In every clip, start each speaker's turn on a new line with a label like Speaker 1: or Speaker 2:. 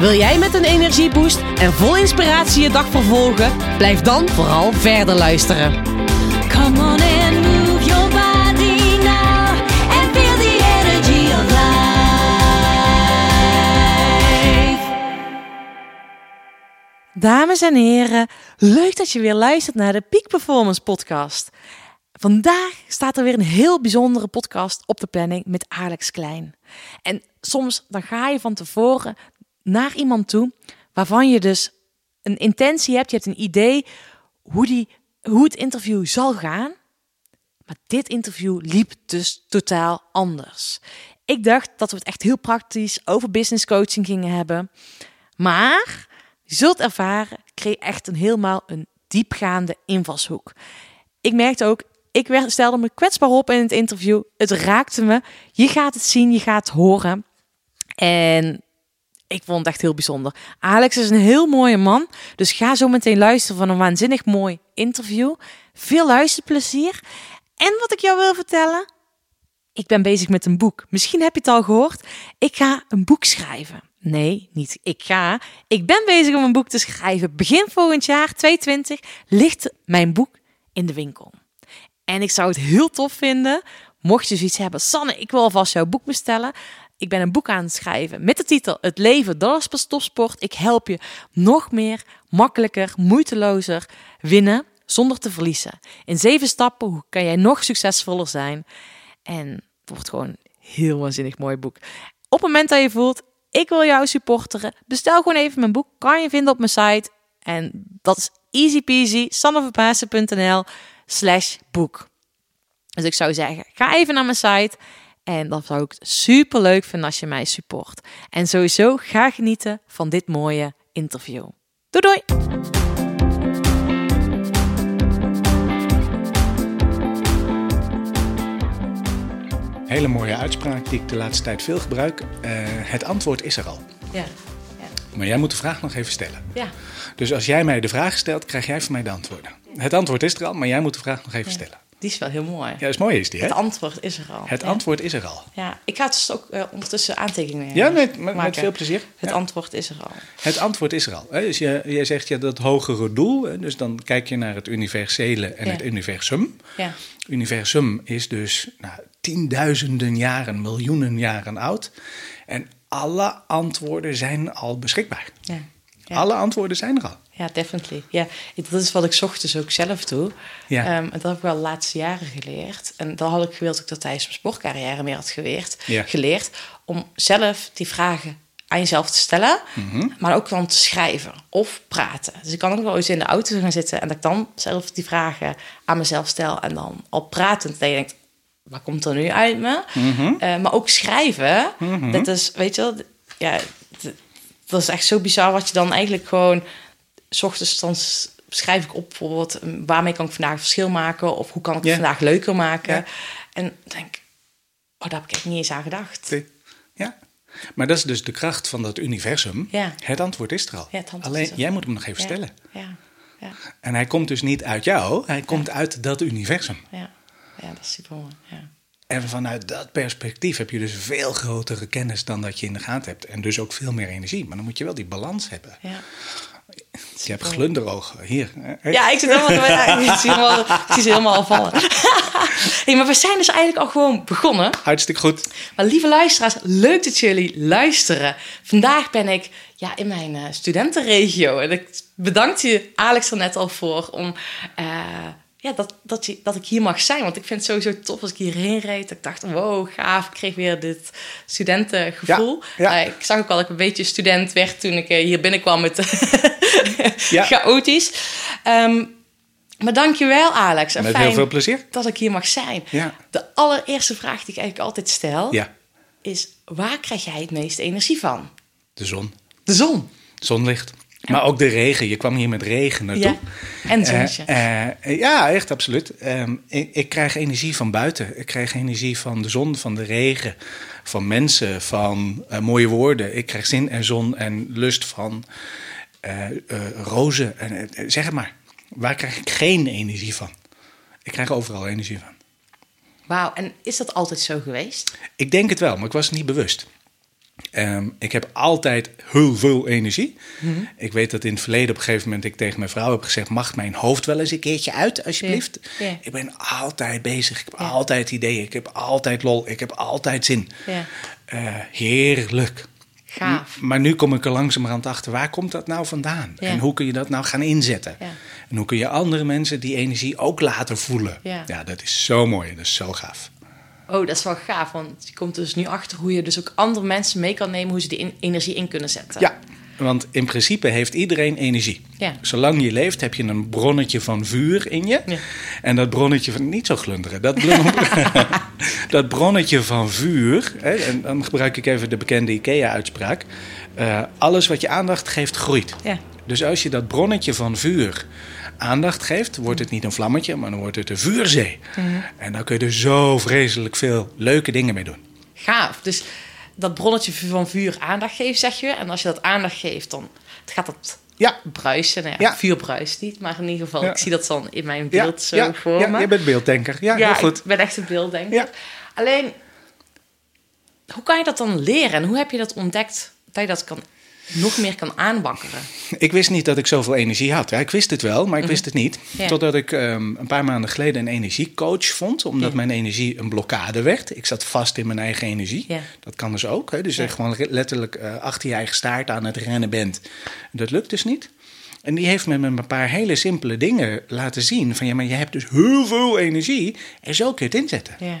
Speaker 1: Wil jij met een energieboost en vol inspiratie je dag vervolgen? Blijf dan vooral verder luisteren.
Speaker 2: Come on and move your body now and feel the energy of life.
Speaker 1: Dames en heren, leuk dat je weer luistert naar de Peak Performance Podcast. Vandaag staat er weer een heel bijzondere podcast op de planning met Alex Klein. En soms dan ga je van tevoren naar iemand toe waarvan je dus een intentie hebt, je hebt een idee hoe, die, hoe het interview zal gaan. Maar dit interview liep dus totaal anders. Ik dacht dat we het echt heel praktisch over business coaching gingen hebben. Maar je zult ervaren, ik kreeg echt een helemaal een diepgaande invalshoek. Ik merkte ook, ik stelde me kwetsbaar op in het interview. Het raakte me. Je gaat het zien, je gaat het horen. En ik vond het echt heel bijzonder. Alex is een heel mooie man. Dus ga zo meteen luisteren van een waanzinnig mooi interview. Veel luisterplezier. En wat ik jou wil vertellen. Ik ben bezig met een boek. Misschien heb je het al gehoord. Ik ga een boek schrijven. Nee, niet ik ga. Ik ben bezig om een boek te schrijven. Begin volgend jaar, 2020, ligt mijn boek in de winkel. En ik zou het heel tof vinden, mocht je zoiets hebben. Sanne, ik wil alvast jouw boek bestellen. Ik ben een boek aan het schrijven met de titel Het leven, pas topsport. Ik help je nog meer, makkelijker, moeitelozer winnen zonder te verliezen. In zeven stappen hoe kan jij nog succesvoller zijn. En het wordt gewoon een heel waanzinnig mooi boek. Op het moment dat je voelt, ik wil jou supporteren, bestel gewoon even mijn boek. Kan je vinden op mijn site. En dat is easy peasy, sanneverpaasen.nl slash boek. Dus ik zou zeggen, ga even naar mijn site. En dan zou ik super leuk vinden als je mij support. En sowieso ga genieten van dit mooie interview. Doei doei!
Speaker 3: Hele mooie uitspraak die ik de laatste tijd veel gebruik. Eh, het antwoord is er al.
Speaker 1: Ja,
Speaker 3: Maar jij moet de vraag nog even stellen.
Speaker 1: ja.
Speaker 3: Dus als jij mij de vraag stelt, krijg jij van mij de antwoorden. Het antwoord is er al, maar jij moet de vraag nog even stellen.
Speaker 1: Die is wel heel mooi.
Speaker 3: Ja, dat is mooi is die, hè?
Speaker 1: Het antwoord is er al.
Speaker 3: Het
Speaker 1: Ja.
Speaker 3: antwoord is er al.
Speaker 1: Ja, ik ga dus ook eh, ondertussen aantekeningen
Speaker 3: Ja, met, met, veel plezier.
Speaker 1: Het
Speaker 3: Ja.
Speaker 1: antwoord is er al.
Speaker 3: Het antwoord is er al. Dus je, jij zegt ja, dat hogere doel. Dus dan kijk je naar het universele en
Speaker 1: Ja.
Speaker 3: het universum.
Speaker 1: Ja,
Speaker 3: universum is dus nou, tienduizenden jaren, miljoenen jaren oud. En alle antwoorden zijn al beschikbaar.
Speaker 1: ja. Ja.
Speaker 3: Alle antwoorden zijn er al.
Speaker 1: Ja, definitely. Ja, ik- dat is wat ik 's ochtends ook zelf doe.
Speaker 3: Ja.
Speaker 1: Ehm, en dat heb ik wel de laatste jaren geleerd. En dat had ik gewild dat ik dat tijdens mijn sportcarrière meer had geleerd.
Speaker 3: Ja.
Speaker 1: geleerd om zelf die vragen aan jezelf te stellen,
Speaker 3: Mhm.
Speaker 1: maar ook dan te schrijven of praten. Dus ik kan ook wel eens in de auto gaan zitten en dat ik dan zelf die vragen aan mezelf stel en dan al pratend dat je denkt, wat komt er nu uit me?
Speaker 3: Mhm.
Speaker 1: Eh, maar ook schrijven, dat is, weet je wel, ja, dat is echt zo bizar wat je dan eigenlijk gewoon, s ochtends dan schrijf ik op bijvoorbeeld, eh, waarmee kan ik vandaag verschil maken of hoe kan ik het vandaag leuker maken? En dan denk oh, daar heb ik echt niet eens aan gedacht.
Speaker 3: Nee. Ja. Maar dat is dus de kracht van dat universum.
Speaker 1: Ja.
Speaker 3: Het antwoord is er al.
Speaker 1: Ja,
Speaker 3: Alleen
Speaker 1: er.
Speaker 3: jij moet hem nog even
Speaker 1: Ja,
Speaker 3: stellen.
Speaker 1: Ja, ja,
Speaker 3: En hij komt dus niet uit jou, hij komt uit dat universum.
Speaker 1: ja, ja, dat is super mooi. Ja.
Speaker 3: En vanuit dat perspectief heb je dus veel grotere kennis dan dat je in de gaten hebt. En dus ook veel meer energie. Maar dan moet je wel die balans hebben.
Speaker 1: Ja.
Speaker 3: Je hebt glunderogen. Hier.
Speaker 1: Ja, ik zit helemaal, ja, ik zie, helemaal, ik zie ze helemaal al vallen. hey, maar we zijn dus eigenlijk al gewoon begonnen.
Speaker 3: Hartstikke goed.
Speaker 1: Maar lieve luisteraars, leuk dat jullie luisteren. Vandaag ben ik ja, in mijn eh, studentenregio. En ik bedank je, Alex, er net al voor om, eh, ja, dat, dat, je, dat ik hier mag zijn. Want ik vind het sowieso tof als ik hierheen reed. Ik dacht, wow, gaaf. Ik kreeg weer dit studentengevoel.
Speaker 3: Ja, ja.
Speaker 1: Eh, ik zag ook al dat ik een beetje student werd toen ik eh, hier binnenkwam met
Speaker 3: Ja.
Speaker 1: chaotisch. Ehm, maar dankjewel, Alex. En
Speaker 3: Met
Speaker 1: fijn
Speaker 3: heel veel plezier.
Speaker 1: dat ik hier mag zijn.
Speaker 3: Ja.
Speaker 1: De allereerste vraag die ik eigenlijk altijd stel
Speaker 3: Ja,
Speaker 1: is: waar krijg jij het meeste energie van?
Speaker 3: de zon.
Speaker 1: De zon.
Speaker 3: Zonlicht. Maar ook de regen. Je kwam hier met regen naartoe.
Speaker 1: Ja. En zonnetje.
Speaker 3: Eh, eh, ja, echt, absoluut. Ehm, ik, ik krijg energie van buiten. Ik krijg energie van de zon, van de regen, van mensen, van eh, mooie woorden. Ik krijg zin en zon en lust van eh, eh, rozen. En, eh, zeg het maar. Waar krijg ik geen energie van? Ik krijg overal energie van.
Speaker 1: Wauw, en is dat altijd zo geweest?
Speaker 3: Ik denk het wel, maar ik was het niet bewust. Ehm, ik heb altijd heel veel energie. Ik weet dat in het verleden op een gegeven moment ik tegen mijn vrouw heb gezegd: Mag mijn hoofd wel eens een keertje uit, alsjeblieft?
Speaker 1: Ja, ja.
Speaker 3: Ik ben altijd bezig. Ik heb altijd ideeën. Ik heb altijd lol. Ik heb altijd zin.
Speaker 1: Ja.
Speaker 3: Eh, heerlijk.
Speaker 1: Gaaf.
Speaker 3: Maar nu kom ik er langzamerhand achter, waar komt dat nou vandaan?
Speaker 1: Ja.
Speaker 3: En hoe kun je dat nou gaan inzetten?
Speaker 1: Ja.
Speaker 3: En hoe kun je andere mensen die energie ook laten voelen?
Speaker 1: Ja.
Speaker 3: dat is zo mooi. Dat is zo gaaf.
Speaker 1: Oh, dat is wel gaaf, want je komt dus nu achter hoe je dus ook andere mensen mee kan nemen hoe ze die in- energie in kunnen zetten.
Speaker 3: Ja, want in principe heeft iedereen energie.
Speaker 1: Ja.
Speaker 3: Zolang je leeft heb je een bronnetje van vuur in je.
Speaker 1: Ja.
Speaker 3: En dat bronnetje van... Niet zo glunderen. Dat, dat bronnetje van vuur... Hè, en dan gebruik ik even de bekende IKEA-uitspraak. eh, alles wat je aandacht geeft, groeit.
Speaker 1: Ja.
Speaker 3: Dus als je dat bronnetje van vuur aandacht geeft... wordt het niet een vlammetje, maar dan wordt het een vuurzee.
Speaker 1: Mhm.
Speaker 3: En dan kun je er zo vreselijk veel leuke dingen mee doen.
Speaker 1: Gaaf. Dus dat bronnetje van vuur aandacht geven, zeg je. En als je dat aandacht geeft, dan gaat dat
Speaker 3: Ja,
Speaker 1: bruisen. Nou ja,
Speaker 3: Ja.
Speaker 1: Vuur bruist niet, maar in ieder geval,
Speaker 3: Ja.
Speaker 1: ik zie dat dan in mijn
Speaker 3: ja,
Speaker 1: beeld zo
Speaker 3: ja,
Speaker 1: voor
Speaker 3: ja,
Speaker 1: me.
Speaker 3: je bent beelddenker. Ja,
Speaker 1: ja,
Speaker 3: heel goed.
Speaker 1: ik ben echt een beelddenker.
Speaker 3: Ja.
Speaker 1: Alleen, hoe kan je dat dan leren? En hoe heb je dat ontdekt dat je dat kan, nog meer kan aanwakkeren?
Speaker 3: Ik wist niet dat ik zoveel energie had. Ja, ik wist het wel, maar ik wist het niet.
Speaker 1: Mhm. Ja.
Speaker 3: Totdat ik ehm, een paar maanden geleden een energiecoach vond. Omdat
Speaker 1: Ja.
Speaker 3: mijn energie een blokkade werd. Ik zat vast in mijn eigen energie. Dat kan dus ook. Hè? Dus je gewoon letterlijk eh, achter je eigen staart aan het rennen bent. Dat lukt dus niet. En die heeft me met een paar hele simpele dingen laten zien. Van ja, maar je hebt dus heel veel energie. En zo kun je het inzetten.
Speaker 1: Ja.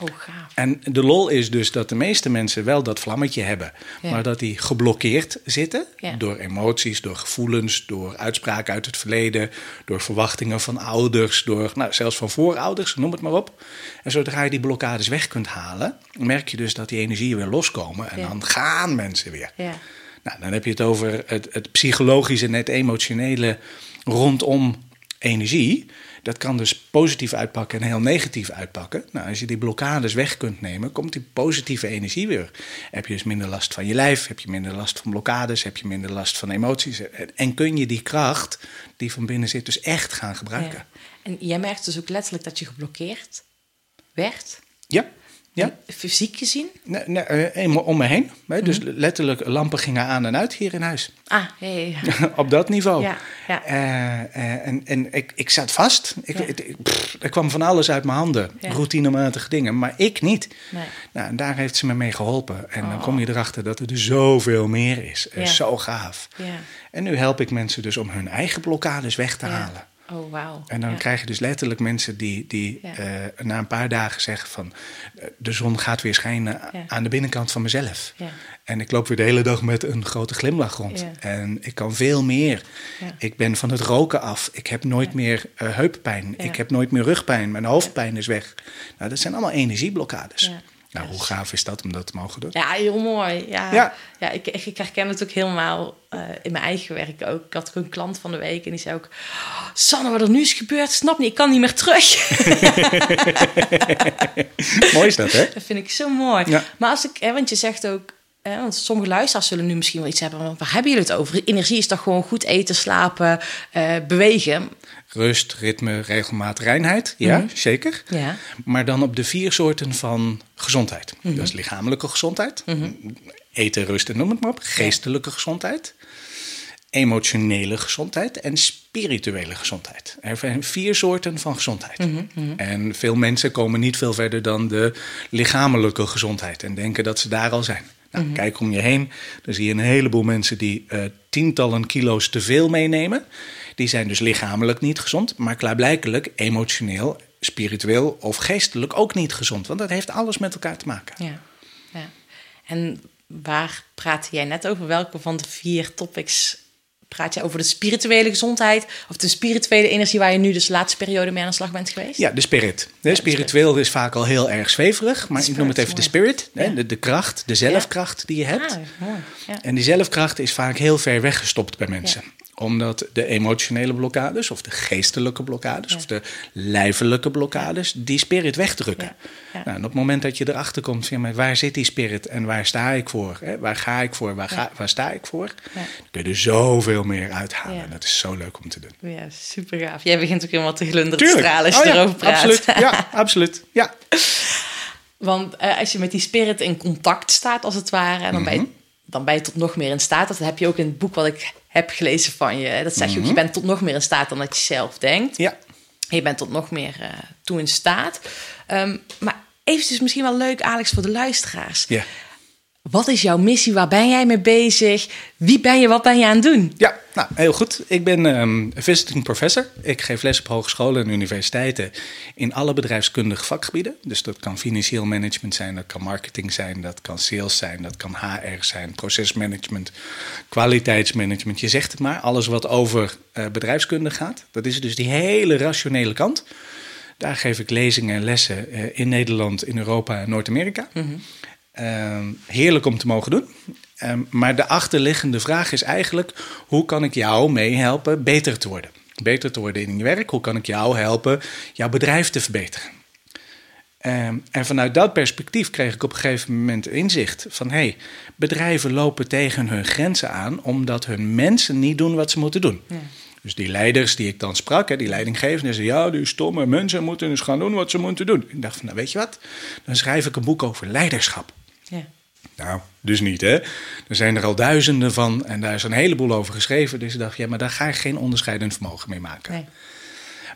Speaker 1: Oh, gaaf.
Speaker 3: En de lol is dus dat de meeste mensen wel dat vlammetje hebben,
Speaker 1: Ja.
Speaker 3: maar dat die geblokkeerd zitten
Speaker 1: Ja.
Speaker 3: door emoties, door gevoelens, door uitspraken uit het verleden, door verwachtingen van ouders, door nou, zelfs van voorouders, noem het maar op. En zodra je die blokkades weg kunt halen, merk je dus dat die energieën weer loskomen en
Speaker 1: Ja.
Speaker 3: dan gaan mensen weer.
Speaker 1: Ja.
Speaker 3: Nou, dan heb je het over het, het psychologische en het emotionele rondom energie. Dat kan dus positief uitpakken en heel negatief uitpakken. Nou, als je die blokkades weg kunt nemen, komt die positieve energie weer. Heb je dus minder last van je lijf, heb je minder last van blokkades, heb je minder last van emoties. En, kun je die kracht die van binnen zit dus echt gaan gebruiken.
Speaker 1: Ja. En jij merkt dus ook letterlijk dat je geblokkeerd werd,
Speaker 3: Ja, ja.
Speaker 1: fysiek gezien.
Speaker 3: Nee, nee, eh, eenmaal om me heen. Dus letterlijk lampen gingen aan en uit hier in huis.
Speaker 1: Ah, ja, ja, ja.
Speaker 3: op dat niveau.
Speaker 1: Ja, ja.
Speaker 3: Eh, eh, en en ik, ik zat vast. Ik,
Speaker 1: Ja.
Speaker 3: pff, er kwam van alles uit mijn handen. Routinematige dingen. Maar ik niet.
Speaker 1: Nee.
Speaker 3: Nou, en daar heeft ze me mee geholpen. En dan kom je erachter dat er dus zoveel meer is. Zo gaaf.
Speaker 1: Ja.
Speaker 3: En nu help ik mensen dus om hun eigen blokkades weg te halen.
Speaker 1: Oh, wauw.
Speaker 3: En dan
Speaker 1: Ja.
Speaker 3: krijg je dus letterlijk mensen die, die
Speaker 1: Ja.
Speaker 3: eh, na een paar dagen zeggen van... eh, de zon gaat weer schijnen
Speaker 1: Ja.
Speaker 3: aan de binnenkant van mezelf.
Speaker 1: Ja.
Speaker 3: En ik loop weer de hele dag met een grote glimlach rond. En ik kan veel meer. Ik ben van het roken af. Ik heb nooit meer eh, heuppijn. Ik heb nooit meer rugpijn. Mijn hoofdpijn is weg. Nou, dat zijn allemaal energieblokkades. Nou, hoe gaaf is dat om dat te mogen doen?
Speaker 1: Ja, heel mooi. Ja,
Speaker 3: Ja.
Speaker 1: ja. ik, ik, ik herken het ook helemaal eh, in mijn eigen werk ook. Ik had ook een klant van de week en die zei ook... "Oh, Sanne, wat er nu is gebeurd, snap niet, ik kan niet meer terug.
Speaker 3: Mooi is dat, hè?
Speaker 1: dat vind ik zo mooi.
Speaker 3: Ja.
Speaker 1: Maar als ik, hè, want je zegt ook... Hè, want sommige luisteraars zullen nu misschien wel iets hebben... waar hebben jullie het over? Energie is toch gewoon goed eten, slapen, eh, bewegen?
Speaker 3: Rust, ritme, regelmaat, reinheid. Ja,
Speaker 1: Mhm.
Speaker 3: zeker.
Speaker 1: Ja.
Speaker 3: Maar dan op de vier soorten van gezondheid.
Speaker 1: Mhm.
Speaker 3: Dat is lichamelijke gezondheid. Eten, rust en noem het maar op. Geestelijke gezondheid. Emotionele gezondheid en spirituele gezondheid. Er zijn vier soorten van gezondheid.
Speaker 1: Mhm,
Speaker 3: En veel mensen komen niet veel verder dan de lichamelijke gezondheid en denken dat ze daar al zijn. Nou,
Speaker 1: Mhm.
Speaker 3: Kijk om je heen, dan zie je een heleboel mensen die eh, tientallen kilo's te veel meenemen. Die zijn dus lichamelijk niet gezond, maar klaarblijkelijk emotioneel, spiritueel of geestelijk ook niet gezond. Want dat heeft alles met elkaar te maken.
Speaker 1: Ja. ja. En waar praatte jij net over? Welke van de vier topics praat je over de spirituele gezondheid of de spirituele energie waar je nu dus de laatste periode mee aan de slag bent geweest?
Speaker 3: Ja, de spirit. De spiritueel is vaak al heel erg zweverig, maar ik noem het even de spirit.
Speaker 1: Ja.
Speaker 3: De, de kracht, de zelfkracht die je hebt.
Speaker 1: Ah, mooi. Ja.
Speaker 3: En die zelfkracht is vaak heel ver weggestopt bij mensen. Omdat de emotionele blokkades, of de geestelijke blokkades,
Speaker 1: Ja.
Speaker 3: of de lijfelijke blokkades, die spirit wegdrukken.
Speaker 1: Ja, ja.
Speaker 3: Nou, en op het moment dat je erachter komt, zeg maar, waar zit die spirit en waar sta ik voor? Hè? Waar ga ik voor? Waar, ga, waar sta ik voor? Dan kun je er zoveel meer uithalen. En dat is zo leuk om te doen.
Speaker 1: Ja, super gaaf. Jij begint ook helemaal te glunderen, te stralen als je
Speaker 3: Oh
Speaker 1: erover praat.
Speaker 3: Absoluut. Ja, absoluut. Ja.
Speaker 1: Want eh, als je met die spirit in contact staat, als het ware, en dan, je,
Speaker 3: Mhm.
Speaker 1: dan ben je tot nog meer in staat. Dat heb je ook in het boek wat ik heb gelezen van je. Dat zeg je
Speaker 3: Mhm.
Speaker 1: ook, je bent tot nog meer in staat dan dat je zelf denkt.
Speaker 3: Ja.
Speaker 1: Je bent tot nog meer eh, toe in staat. Ehm, maar eventjes misschien wel leuk, Alex, voor de luisteraars.
Speaker 3: Ja.
Speaker 1: Wat is jouw missie? Waar ben jij mee bezig? Wie ben je? Wat ben je aan het doen?
Speaker 3: Ja, nou, heel goed. Ik ben ehm visiting professor. Ik geef les op hogescholen en universiteiten in alle bedrijfskundige vakgebieden. Dus dat kan financieel management zijn, dat kan marketing zijn, dat kan sales zijn, dat kan HR zijn, procesmanagement, kwaliteitsmanagement. Je zegt het maar, alles wat over eh, bedrijfskunde gaat. Dat is dus die hele rationele kant. Daar geef ik lezingen en lessen eh, in Nederland, in Europa en Noord-Amerika. Ehm, heerlijk om te mogen doen. Ehm, maar de achterliggende vraag is eigenlijk: hoe kan ik jou meehelpen beter te worden? Beter te worden in je werk. Hoe kan ik jou helpen jouw bedrijf te verbeteren? Ehm, en vanuit dat perspectief kreeg ik op een gegeven moment inzicht van: hey, bedrijven lopen tegen hun grenzen aan omdat hun mensen niet doen wat ze moeten doen. Dus die leiders die ik dan sprak, hè, die leidinggevenden, zeiden: ja, die stomme mensen moeten dus gaan doen wat ze moeten doen. Ik dacht van, nou weet je wat, dan schrijf ik een boek over leiderschap.
Speaker 1: Ja.
Speaker 3: Nou, dus niet hè. Er zijn er al duizenden van en daar is een heleboel over geschreven. Dus ik dacht, ja, maar daar ga ik geen onderscheidend vermogen mee maken.
Speaker 1: Nee.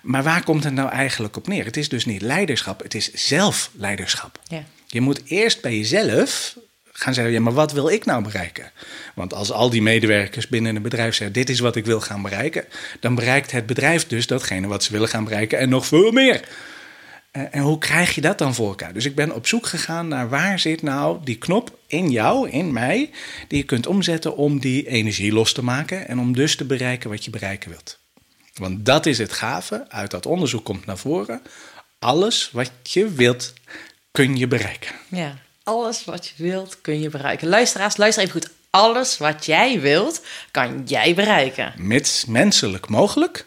Speaker 3: Maar waar komt het nou eigenlijk op neer? Het is dus niet leiderschap, het is zelfleiderschap.
Speaker 1: Ja.
Speaker 3: Je moet eerst bij jezelf gaan zeggen, ja, maar wat wil ik nou bereiken? Want als al die medewerkers binnen een bedrijf zeggen, dit is wat ik wil gaan bereiken, dan bereikt het bedrijf dus datgene wat ze willen gaan bereiken en nog veel meer. Eh, En hoe krijg je dat dan voor elkaar? Dus ik ben op zoek gegaan naar waar zit nou die knop in jou, in mij, die je kunt omzetten om die energie los te maken en om dus te bereiken wat je bereiken wilt. Want dat is het gave, uit dat onderzoek komt naar voren. Alles wat je wilt, kun je bereiken.
Speaker 1: Ja, alles wat je wilt kun je bereiken. Luisteraars, luister even goed. Alles wat jij wilt, kan jij bereiken.
Speaker 3: Mits menselijk mogelijk.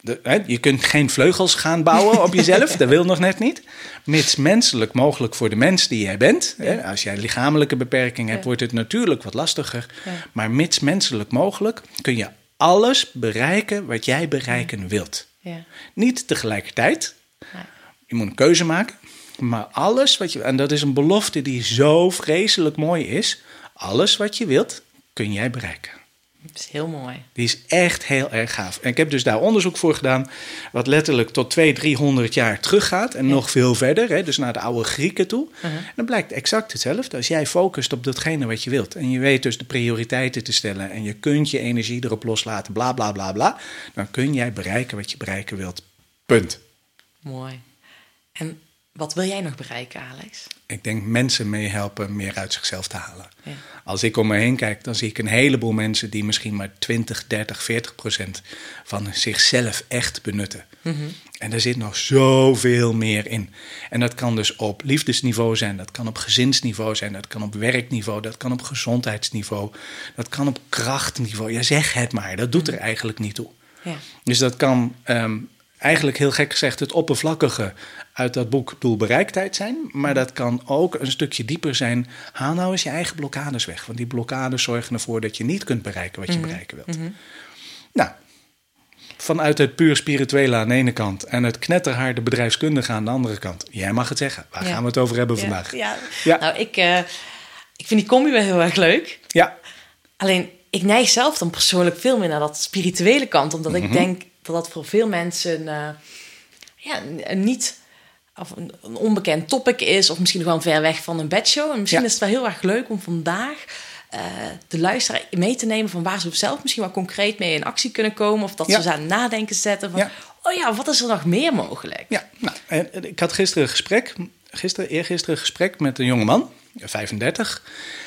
Speaker 3: De, hè, je kunt geen vleugels gaan bouwen op jezelf, dat wil nog net niet. Mits menselijk mogelijk voor de mens die jij bent. Hè, als jij lichamelijke beperking hebt,
Speaker 1: Ja.
Speaker 3: wordt het natuurlijk wat lastiger.
Speaker 1: Ja.
Speaker 3: Maar mits menselijk mogelijk kun je alles bereiken wat jij bereiken wilt.
Speaker 1: Ja.
Speaker 3: Niet tegelijkertijd. Je moet een keuze maken. Maar alles wat je. En dat is een belofte die zo vreselijk mooi is. Alles wat je wilt, kun jij bereiken.
Speaker 1: Dat is heel mooi.
Speaker 3: Die is echt heel erg gaaf. En ik heb dus daar onderzoek voor gedaan, wat letterlijk tot 200, 300 jaar teruggaat en nog veel verder, hè, dus naar de oude Grieken toe.
Speaker 1: Uh-huh.
Speaker 3: En dan blijkt exact hetzelfde. Als jij focust op datgene wat je wilt en je weet dus de prioriteiten te stellen en je kunt je energie erop loslaten, bla bla bla bla, dan kun jij bereiken wat je bereiken wilt. Punt.
Speaker 1: Mooi. En wat wil jij nog bereiken, Alex?
Speaker 3: Ik denk mensen meehelpen meer uit zichzelf te halen.
Speaker 1: Ja.
Speaker 3: Als ik om me heen kijk, dan zie ik een heleboel mensen die misschien maar 20, 30, 40 procent van zichzelf echt benutten. En er zit nog zoveel meer in. En dat kan dus op liefdesniveau zijn, dat kan op gezinsniveau zijn, dat kan op werkniveau, dat kan op gezondheidsniveau, dat kan op krachtniveau. Ja, zeg het maar, dat doet er eigenlijk niet toe.
Speaker 1: Ja.
Speaker 3: Dus dat kan ehm, eigenlijk heel gek gezegd het oppervlakkige uit dat boek Doelbereiktheid zijn. Maar dat kan ook een stukje dieper zijn. Haal nou eens je eigen blokkades weg. Want die blokkades zorgen ervoor dat je niet kunt bereiken wat je bereiken wilt. Nou, vanuit het puur spirituele aan de ene kant en het knetterharde bedrijfskundige aan de andere kant. Jij mag het zeggen. Waar
Speaker 1: Ja.
Speaker 3: gaan we het over hebben
Speaker 1: Ja,
Speaker 3: vandaag?
Speaker 1: Ja.
Speaker 3: Ja.
Speaker 1: Nou, ik, eh, ik vind die combi wel heel erg leuk.
Speaker 3: Ja,
Speaker 1: Alleen, ik neig zelf dan persoonlijk veel meer naar dat spirituele kant. Omdat
Speaker 3: Mhm.
Speaker 1: ik denk dat dat voor veel mensen eh, ja, niet... Of een, een onbekend topic is. Of misschien wel ver weg van een bedshow. En misschien
Speaker 3: Ja.
Speaker 1: is het wel heel erg leuk om vandaag... eh, de luisteraar mee te nemen van waar ze zelf misschien wel concreet mee in actie kunnen komen. Of dat
Speaker 3: Ja.
Speaker 1: ze ze aan het nadenken zetten van...
Speaker 3: Ja.
Speaker 1: Oh ja, wat is er nog meer mogelijk?
Speaker 3: Ja, nou, en- en ik had gisteren een gesprek. gisteren, eergisteren een gesprek met een jonge man, 35.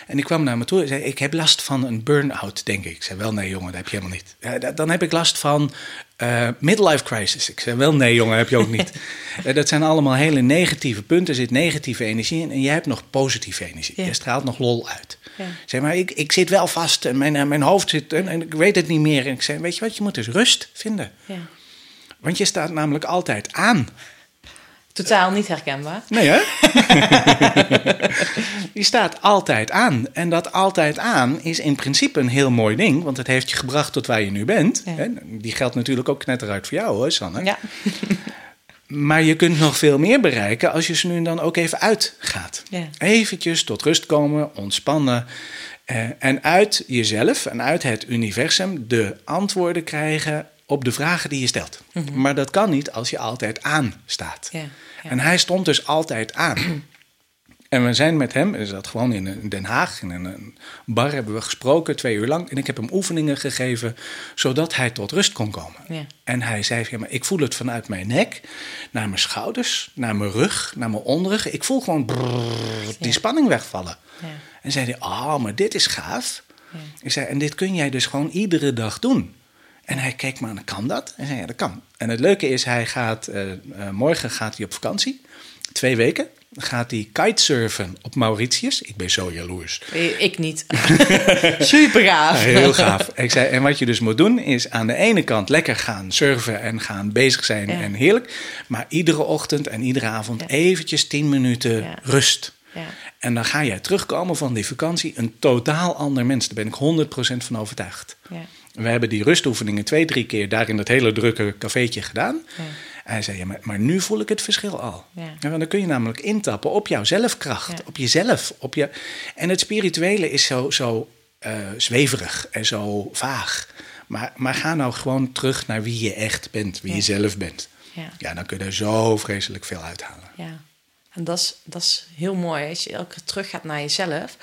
Speaker 3: En die kwam naar me toe en zei: Ik heb last van een burn-out, denk ik. Ik zei: Wel, nee, jongen, dat heb je helemaal niet. "Ja, da- dan heb ik last van eh, midlife crisis. Ik zei: Wel, nee, jongen, heb je ook niet. Eh, dat zijn allemaal hele negatieve punten. Er zit negatieve energie in en jij hebt nog positieve energie.
Speaker 1: Ja.
Speaker 3: Je straalt nog lol uit.
Speaker 1: Ja.
Speaker 3: Ik zei: Maar ik, ik zit wel vast en mijn, eh, mijn hoofd zit en, en ik weet het niet meer. En ik zei: Weet je wat, je moet dus rust vinden.
Speaker 1: Ja.
Speaker 3: Want je staat namelijk altijd aan.
Speaker 1: Totaal niet herkenbaar.
Speaker 3: Nee, hè? je staat altijd aan. En dat altijd aan is in principe een heel mooi ding. Want het heeft je gebracht tot waar je nu bent.
Speaker 1: Ja.
Speaker 3: Die geldt natuurlijk ook net eruit voor jou, hoor, Sanne.
Speaker 1: Ja.
Speaker 3: Maar je kunt nog veel meer bereiken als je ze nu en dan ook even uitgaat.
Speaker 1: Ja.
Speaker 3: Eventjes tot rust komen, ontspannen. eh, en uit jezelf en uit het universum de antwoorden krijgen op de vragen die je stelt. Maar dat kan niet als je altijd aan staat.
Speaker 1: Mhm. Ja, ja.
Speaker 3: En hij stond dus altijd aan. En we zijn met hem, is dat gewoon in Den Haag, in een bar hebben we gesproken, twee uur lang. En ik heb hem oefeningen gegeven, zodat hij tot rust kon komen.
Speaker 1: Ja.
Speaker 3: En hij zei, ja, maar ik voel het vanuit mijn nek, naar mijn schouders, naar mijn rug, naar mijn onderrug. Ik voel gewoon brrr, die spanning wegvallen.
Speaker 1: Ja.
Speaker 3: En zei hij, oh, maar dit is gaaf. Ik zei, en dit kun jij dus gewoon iedere dag doen. En hij keek me aan, kan dat? En zei, ja, dat kan. En het leuke is, hij gaat, eh, eh, morgen gaat hij op vakantie. Twee weken. Gaat hij kitesurfen op Mauritius. Ik ben zo jaloers.
Speaker 1: Ik niet. Super gaaf.
Speaker 3: Heel gaaf. Ik zei, en wat je dus moet doen, is aan de ene kant lekker gaan surfen en gaan bezig zijn
Speaker 1: Ja.
Speaker 3: en heerlijk. Maar iedere ochtend en iedere avond eventjes tien minuten
Speaker 1: Ja.
Speaker 3: rust.
Speaker 1: Ja.
Speaker 3: En dan ga jij terugkomen van die vakantie een totaal ander mens. Daar ben ik 100% van overtuigd.
Speaker 1: Ja.
Speaker 3: We hebben die rustoefeningen twee, drie keer daar in dat hele drukke cafeetje gedaan.
Speaker 1: Ja.
Speaker 3: En hij zei, ja, maar, maar nu voel ik het verschil al.
Speaker 1: Ja.
Speaker 3: want dan kun je namelijk intappen op jouw zelfkracht,
Speaker 1: Ja.
Speaker 3: op jezelf. Op je... En het spirituele is zo, zo eh, zweverig en zo vaag. Maar, maar ga nou gewoon terug naar wie je echt bent, wie je zelf bent.
Speaker 1: Ja.
Speaker 3: Ja, dan kun je er zo vreselijk veel uithalen.
Speaker 1: Ja, en dat is, dat is heel mooi. Als je elke keer terug gaat naar jezelf,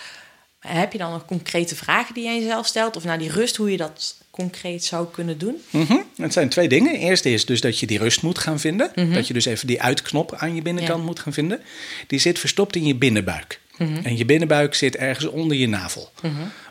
Speaker 1: heb je dan nog concrete vragen die je aan jezelf stelt? Of naar die rust, hoe je dat concreet zou kunnen doen?
Speaker 3: Mhm. Het zijn twee dingen. Eerste is dus dat je die rust moet gaan vinden. Dat je dus even die uitknop aan je binnenkant
Speaker 1: Mhm. Ja.
Speaker 3: moet gaan vinden. Die zit verstopt in je binnenbuik.
Speaker 1: Mhm.
Speaker 3: En je binnenbuik zit ergens onder je navel.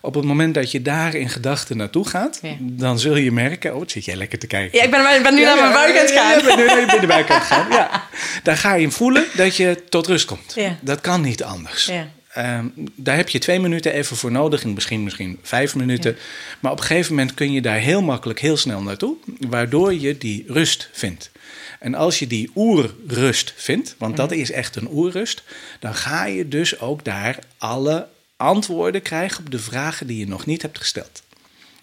Speaker 3: Op het moment dat je daar in gedachten naartoe gaat,
Speaker 1: Ja.
Speaker 3: dan zul je merken... Oh, zit jij lekker te kijken.
Speaker 1: Ja, ik ben, nu naar mijn buik aan het gaan.
Speaker 3: Ja, ben nu naar je binnenbuik aan het gaan. Ja. Daar ga je voelen dat je tot rust komt. Dat kan niet anders.
Speaker 1: Ja.
Speaker 3: Ehm, daar heb je twee minuten even voor nodig. En misschien, misschien vijf minuten. Maar op een gegeven moment kun je daar heel makkelijk, heel snel naartoe. Waardoor je die rust vindt. En als je die oerrust vindt, want dat is echt een oerrust. Dan ga je dus ook daar alle antwoorden krijgen op de vragen die je nog niet hebt gesteld.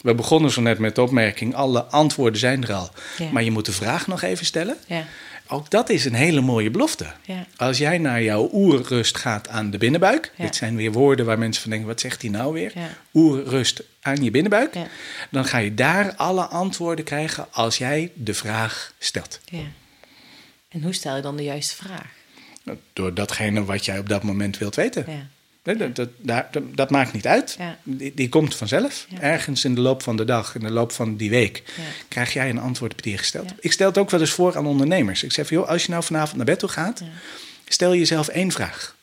Speaker 3: We begonnen zo net met de opmerking: alle antwoorden zijn er al.
Speaker 1: Ja.
Speaker 3: Maar je moet de vraag nog even stellen.
Speaker 1: Ja.
Speaker 3: Ook dat is een hele mooie belofte.
Speaker 1: Ja.
Speaker 3: Als jij naar jouw oerrust gaat aan de binnenbuik.
Speaker 1: Ja.
Speaker 3: Dit zijn weer woorden waar mensen van denken: wat zegt hij nou weer?
Speaker 1: Ja.
Speaker 3: Oerrust aan je binnenbuik. Dan ga je daar alle antwoorden krijgen als jij de vraag stelt.
Speaker 1: ja. En hoe stel je dan de juiste vraag?
Speaker 3: Door datgene wat jij op dat moment wilt weten. Dat, dat, dat, dat maakt niet uit.
Speaker 1: Ja.
Speaker 3: Die, die komt vanzelf.
Speaker 1: Ja.
Speaker 3: Ergens in de loop van de dag, in de loop van die week,
Speaker 1: Ja.
Speaker 3: krijg jij een antwoord op die je gesteld hebt. Ik stel het ook wel eens voor aan ondernemers. Ik zeg van, joh, als je nou vanavond naar bed toe gaat, stel jezelf één vraag.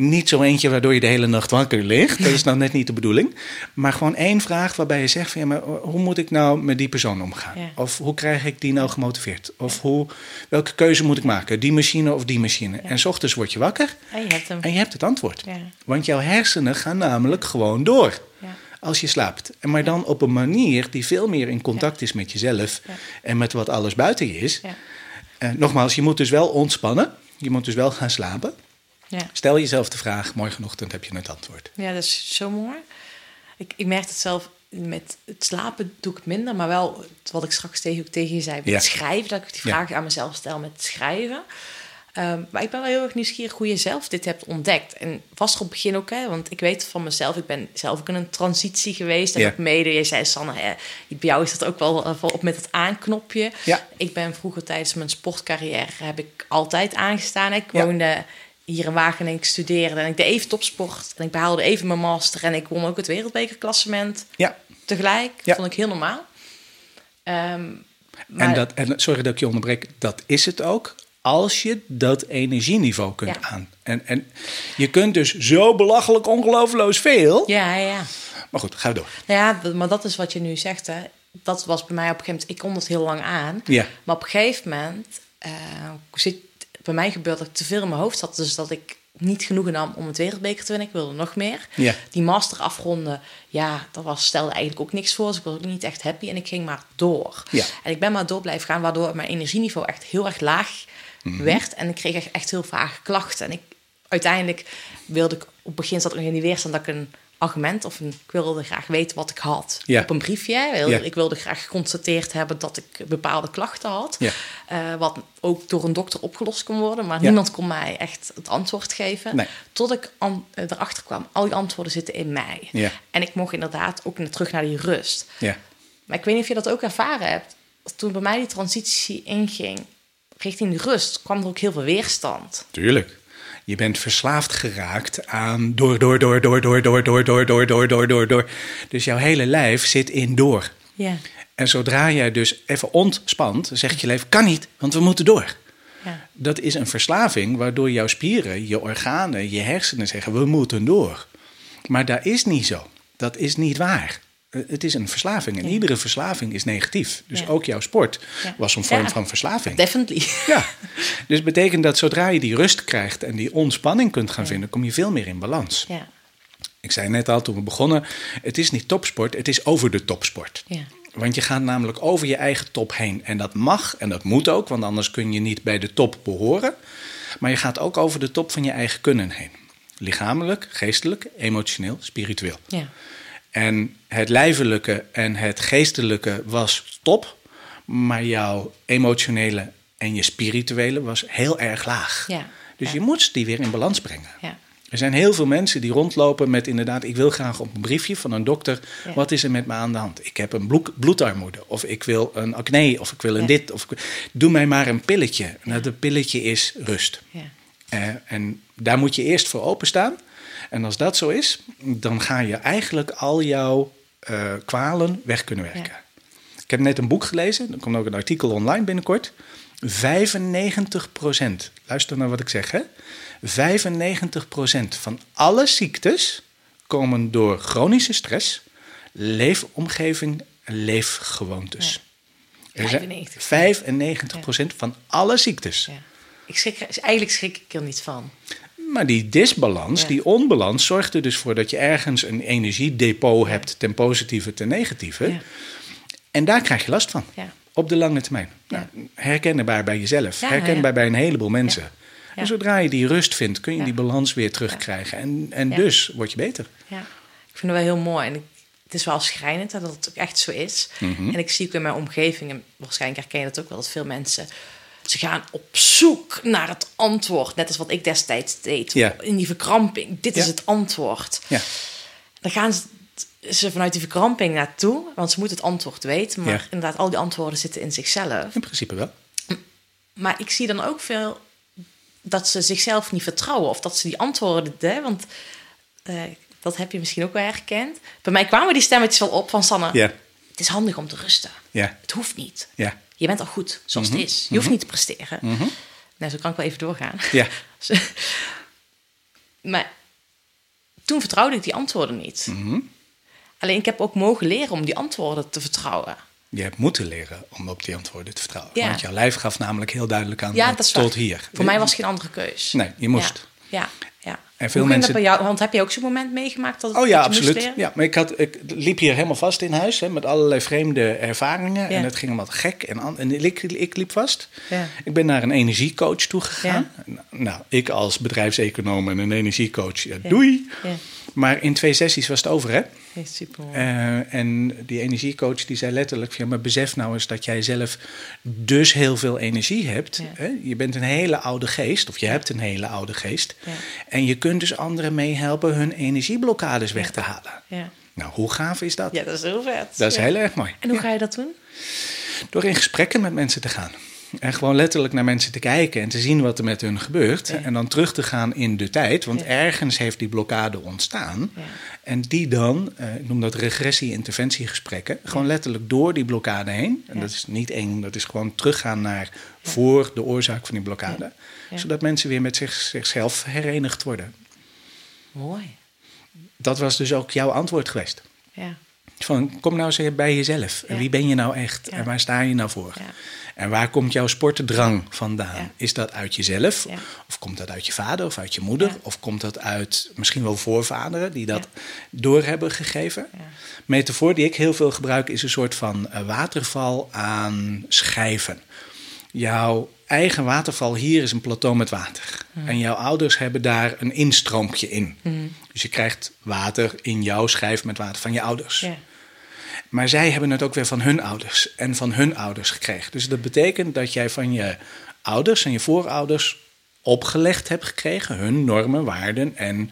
Speaker 3: Niet zo eentje waardoor je de hele nacht wakker ligt. Dat is nou net niet de bedoeling. Maar gewoon één vraag waarbij je zegt van... Ja, maar hoe moet ik nou met die persoon omgaan?
Speaker 1: Ja.
Speaker 3: Of hoe krijg ik die nou gemotiveerd? Of hoe, welke keuze moet ik maken? Die machine of die machine? En s ochtends word je wakker
Speaker 1: En je hebt hem.
Speaker 3: en je hebt het antwoord. Want jouw hersenen gaan namelijk gewoon door als je slaapt. En maar dan op een manier die veel meer in contact is met jezelf... En met wat alles buiten je is.
Speaker 1: Ja.
Speaker 3: Eh, nogmaals, je moet dus wel ontspannen. Je moet dus wel gaan slapen.
Speaker 1: Ja.
Speaker 3: Stel jezelf de vraag, morgenochtend heb je het antwoord.
Speaker 1: Ja, dat is zo mooi. Ik, ik merk het zelf met het slapen doe ik het minder, maar wel wat ik straks tegen, ook tegen je zei, met
Speaker 3: Ja.
Speaker 1: het schrijven, dat ik die
Speaker 3: Ja.
Speaker 1: vraag aan mezelf stel met het schrijven. Ehm, maar ik ben wel heel erg nieuwsgierig hoe je zelf dit hebt ontdekt. En was er op het begin ook, hè, want ik weet van mezelf, ik ben zelf ook in een transitie geweest. En
Speaker 3: Ja.
Speaker 1: ook mede, je zei Sanne, hè, bij jou is dat ook wel eh, op met het aanknopje.
Speaker 3: Ja.
Speaker 1: Ik ben vroeger tijdens mijn sportcarrière, heb ik altijd aangestaan. Ik woonde hier in Wageningen, ik studeerde en ik deed even topsport. En ik behaalde even mijn master en ik won ook het wereldbekerklassement
Speaker 3: Ja,
Speaker 1: tegelijk.
Speaker 3: Ja.
Speaker 1: Vond ik heel normaal. Maar,
Speaker 3: en, dat, en sorry dat ik je onderbreek, dat is het ook. als je dat energieniveau kunt
Speaker 1: Ja.
Speaker 3: aan. En, en je kunt dus zo belachelijk ongelooflijk veel.
Speaker 1: Ja, ja.
Speaker 3: Maar goed, ga door.
Speaker 1: Nou ja, maar dat is wat je nu zegt, hè. Dat was bij mij op een gegeven moment... Ik kon het heel lang aan.
Speaker 3: Ja.
Speaker 1: Maar op een gegeven moment... eh, zit, bij mij gebeurde dat ik te veel in mijn hoofd zat. Dus dat ik niet genoegen nam om het wereldbeker te winnen. Ik wilde nog meer.
Speaker 3: Ja.
Speaker 1: Die master afronden, ja, dat was, stelde eigenlijk ook niks voor. Dus ik was ook niet echt happy. En ik ging maar door.
Speaker 3: Ja.
Speaker 1: En ik ben maar door blijven gaan, waardoor mijn energieniveau echt heel erg laag
Speaker 3: Mhm.
Speaker 1: werd. En ik kreeg echt, echt heel vage klachten. En ik, uiteindelijk wilde ik, op het begin zat ik nog in die weerstand dat ik een argument of een, ik wilde graag weten wat ik had
Speaker 3: Ja.
Speaker 1: op een briefje. Ik wilde, ik wilde graag geconstateerd hebben dat ik bepaalde klachten had.
Speaker 3: Ja.
Speaker 1: Eh, wat ook door een dokter opgelost kon worden. Maar
Speaker 3: Ja.
Speaker 1: niemand kon mij echt het antwoord geven.
Speaker 3: Nee.
Speaker 1: Tot ik an- eh, erachter kwam, al die antwoorden zitten in mij. En ik mocht inderdaad ook naar- terug naar die rust.
Speaker 3: Ja.
Speaker 1: Maar ik weet niet of je dat ook ervaren hebt. Toen bij mij die transitie inging richting de rust, kwam er ook heel veel weerstand.
Speaker 3: Tuurlijk. Je bent verslaafd geraakt aan door, door, door, door, door, door, door, door, door, door, door, door, door. Dus jouw hele lijf zit in door.
Speaker 1: Ja.
Speaker 3: En zodra jij dus even ontspant, zegt je leven, kan niet, want we moeten door.
Speaker 1: Ja.
Speaker 3: Dat is een verslaving waardoor jouw spieren, je organen, je hersenen zeggen, we moeten door. Maar dat is niet zo. Dat is niet waar. Eh, Het is een verslaving en iedere verslaving is negatief. Dus
Speaker 1: Ja.
Speaker 3: ook jouw sport
Speaker 1: Ja.
Speaker 3: was een vorm van verslaving.
Speaker 1: Definitely.
Speaker 3: Ja, dus betekent dat zodra je die rust krijgt en die ontspanning kunt gaan vinden, kom je veel meer in balans.
Speaker 1: Ja.
Speaker 3: Ik zei net al toen we begonnen, het is niet topsport, het is over de topsport.
Speaker 1: Ja.
Speaker 3: Want je gaat namelijk over je eigen top heen. En dat mag en dat moet ook, want anders kun je niet bij de top behoren. Maar je gaat ook over de top van je eigen kunnen heen. Lichamelijk, geestelijk, emotioneel, spiritueel.
Speaker 1: Ja.
Speaker 3: En het lijfelijke en het geestelijke was top, maar jouw emotionele en je spirituele was heel erg laag.
Speaker 1: Ja,
Speaker 3: Dus
Speaker 1: ja.
Speaker 3: je moet die weer in balans brengen.
Speaker 1: Ja.
Speaker 3: Er zijn heel veel mensen die rondlopen met inderdaad, ik wil graag op een briefje van een dokter,
Speaker 1: Ja.
Speaker 3: wat is er met me aan de hand? Ik heb een bloed, bloedarmoede, of ik wil een acne, of ik wil een
Speaker 1: Ja.
Speaker 3: dit, of doe mij maar een pilletje. Nou, dat pilletje is rust.
Speaker 1: Ja.
Speaker 3: Eh, en daar moet je eerst voor openstaan. En als dat zo is, dan ga je eigenlijk al jouw eh, kwalen weg kunnen werken.
Speaker 1: Ja.
Speaker 3: Ik heb net een boek gelezen, er komt ook een artikel online binnenkort. 95% luister naar wat ik zeg, hè? 95% van alle ziektes komen door chronische stress, leefomgeving en leefgewoontes. Er zijn
Speaker 1: 95.
Speaker 3: 95 van alle ziektes.
Speaker 1: Ja. Ik schrik, eigenlijk schrik ik er niet van.
Speaker 3: Maar die disbalans,
Speaker 1: Ja.
Speaker 3: die onbalans, zorgt er dus voor dat je ergens een energiedepot hebt ten positieve, ten negatieve.
Speaker 1: Ja.
Speaker 3: En daar krijg je last van.
Speaker 1: Ja.
Speaker 3: Op de lange termijn. Nou, herkenbaar bij jezelf, herkenbaar bij een heleboel mensen. En zodra je die rust vindt, kun je die balans weer terugkrijgen. En, en dus word je beter.
Speaker 1: Ja. Ik vind het wel heel mooi. En ik, het is wel schrijnend dat het ook echt zo is.
Speaker 3: Mhm.
Speaker 1: En ik zie ook in mijn omgeving, en waarschijnlijk herken je dat ook wel, dat veel mensen... Ze gaan op zoek naar het antwoord. Net als wat ik destijds deed.
Speaker 3: Ja.
Speaker 1: In die verkramping. Dit is het antwoord.
Speaker 3: Ja.
Speaker 1: Dan gaan ze, ze vanuit die verkramping naartoe. Want ze moeten het antwoord weten. Maar inderdaad, al die antwoorden zitten in zichzelf.
Speaker 3: In principe wel.
Speaker 1: Maar ik zie dan ook veel dat ze zichzelf niet vertrouwen. Of dat ze die antwoorden... Hè, want eh, dat heb je misschien ook wel herkend. Bij mij kwamen die stemmetjes wel op van Sanne.
Speaker 3: Ja.
Speaker 1: Het is handig om te rusten.
Speaker 3: Ja.
Speaker 1: Het hoeft niet.
Speaker 3: Ja.
Speaker 1: Je bent al goed zoals
Speaker 3: Mhm.
Speaker 1: het is. Je hoeft niet te presteren. Nou, zo kan ik wel even doorgaan.
Speaker 3: Ja.
Speaker 1: maar toen vertrouwde ik die antwoorden niet.
Speaker 3: Mhm.
Speaker 1: Alleen ik heb ook mogen leren om die antwoorden te vertrouwen.
Speaker 3: Je hebt moeten leren om op die antwoorden te vertrouwen.
Speaker 1: Ja.
Speaker 3: Want jouw lijf gaf namelijk heel duidelijk aan
Speaker 1: Ja, dat
Speaker 3: tot
Speaker 1: waar.
Speaker 3: hier.
Speaker 1: Voor mij was geen andere keus.
Speaker 3: Nee, je moest.
Speaker 1: Ja, ja. ja.
Speaker 3: En veel
Speaker 1: Hoe
Speaker 3: mensen-
Speaker 1: dat bij jou? Want heb je ook zo'n moment meegemaakt dat,
Speaker 3: Oh ja, absoluut. Ja, maar ik, had, ik liep hier helemaal vast in huis hè, met allerlei vreemde ervaringen. En het ging allemaal gek. En, en ik, ik liep vast.
Speaker 1: Ja.
Speaker 3: Ik ben naar een energiecoach toegegaan. Nou, ik als bedrijfseconoom en een energiecoach, ja, doei. Maar in twee sessies was het over, hè?
Speaker 1: Ja, super.
Speaker 3: Eh, en die energiecoach die zei letterlijk: ja, maar besef nou eens dat jij zelf dus heel veel energie hebt.
Speaker 1: Ja.
Speaker 3: Hè? Je bent een hele oude geest, of je hebt een hele oude geest.
Speaker 1: Ja.
Speaker 3: En je kunt dus anderen meehelpen hun energieblokkades weg te halen.
Speaker 1: ja.
Speaker 3: Nou, hoe gaaf is dat?
Speaker 1: ja, dat is heel vet.
Speaker 3: Dat is heel erg mooi.
Speaker 1: En hoe ga je dat doen?
Speaker 3: Door in gesprekken met mensen te gaan. En gewoon letterlijk naar mensen te kijken en te zien wat er met hun gebeurt.
Speaker 1: Ja.
Speaker 3: En dan terug te gaan in de tijd. Want
Speaker 1: Ja.
Speaker 3: ergens heeft die blokkade ontstaan.
Speaker 1: Ja.
Speaker 3: En die dan, eh, ik noem dat regressie-interventiegesprekken, gewoon letterlijk door die blokkade heen. En dat is niet eng, dat is gewoon teruggaan naar voor de oorzaak van die blokkade. Zodat mensen weer met zich, zichzelf herenigd worden.
Speaker 1: Mooi.
Speaker 3: Dat was dus ook jouw antwoord geweest.
Speaker 1: Ja.
Speaker 3: Van, kom nou eens bij jezelf.
Speaker 1: Ja.
Speaker 3: wie ben je nou echt?
Speaker 1: Ja.
Speaker 3: En waar sta je nou voor?
Speaker 1: Ja.
Speaker 3: En waar komt jouw sportdrang vandaan? Is dat uit jezelf? Of komt dat uit je vader of uit je moeder? Of komt dat uit misschien wel voorvaderen die dat door hebben gegeven? Metafoor die ik heel veel gebruik is een soort van eh, waterval aan schijven. Jouw eigen waterval hier is een plateau met water. En jouw ouders hebben daar een instroompje in. Dus je krijgt water in jouw schijf met water van je ouders. Maar zij hebben het ook weer van hun ouders en van hun ouders gekregen. Dus dat betekent dat jij van je ouders en je voorouders opgelegd hebt gekregen, hun normen, waarden en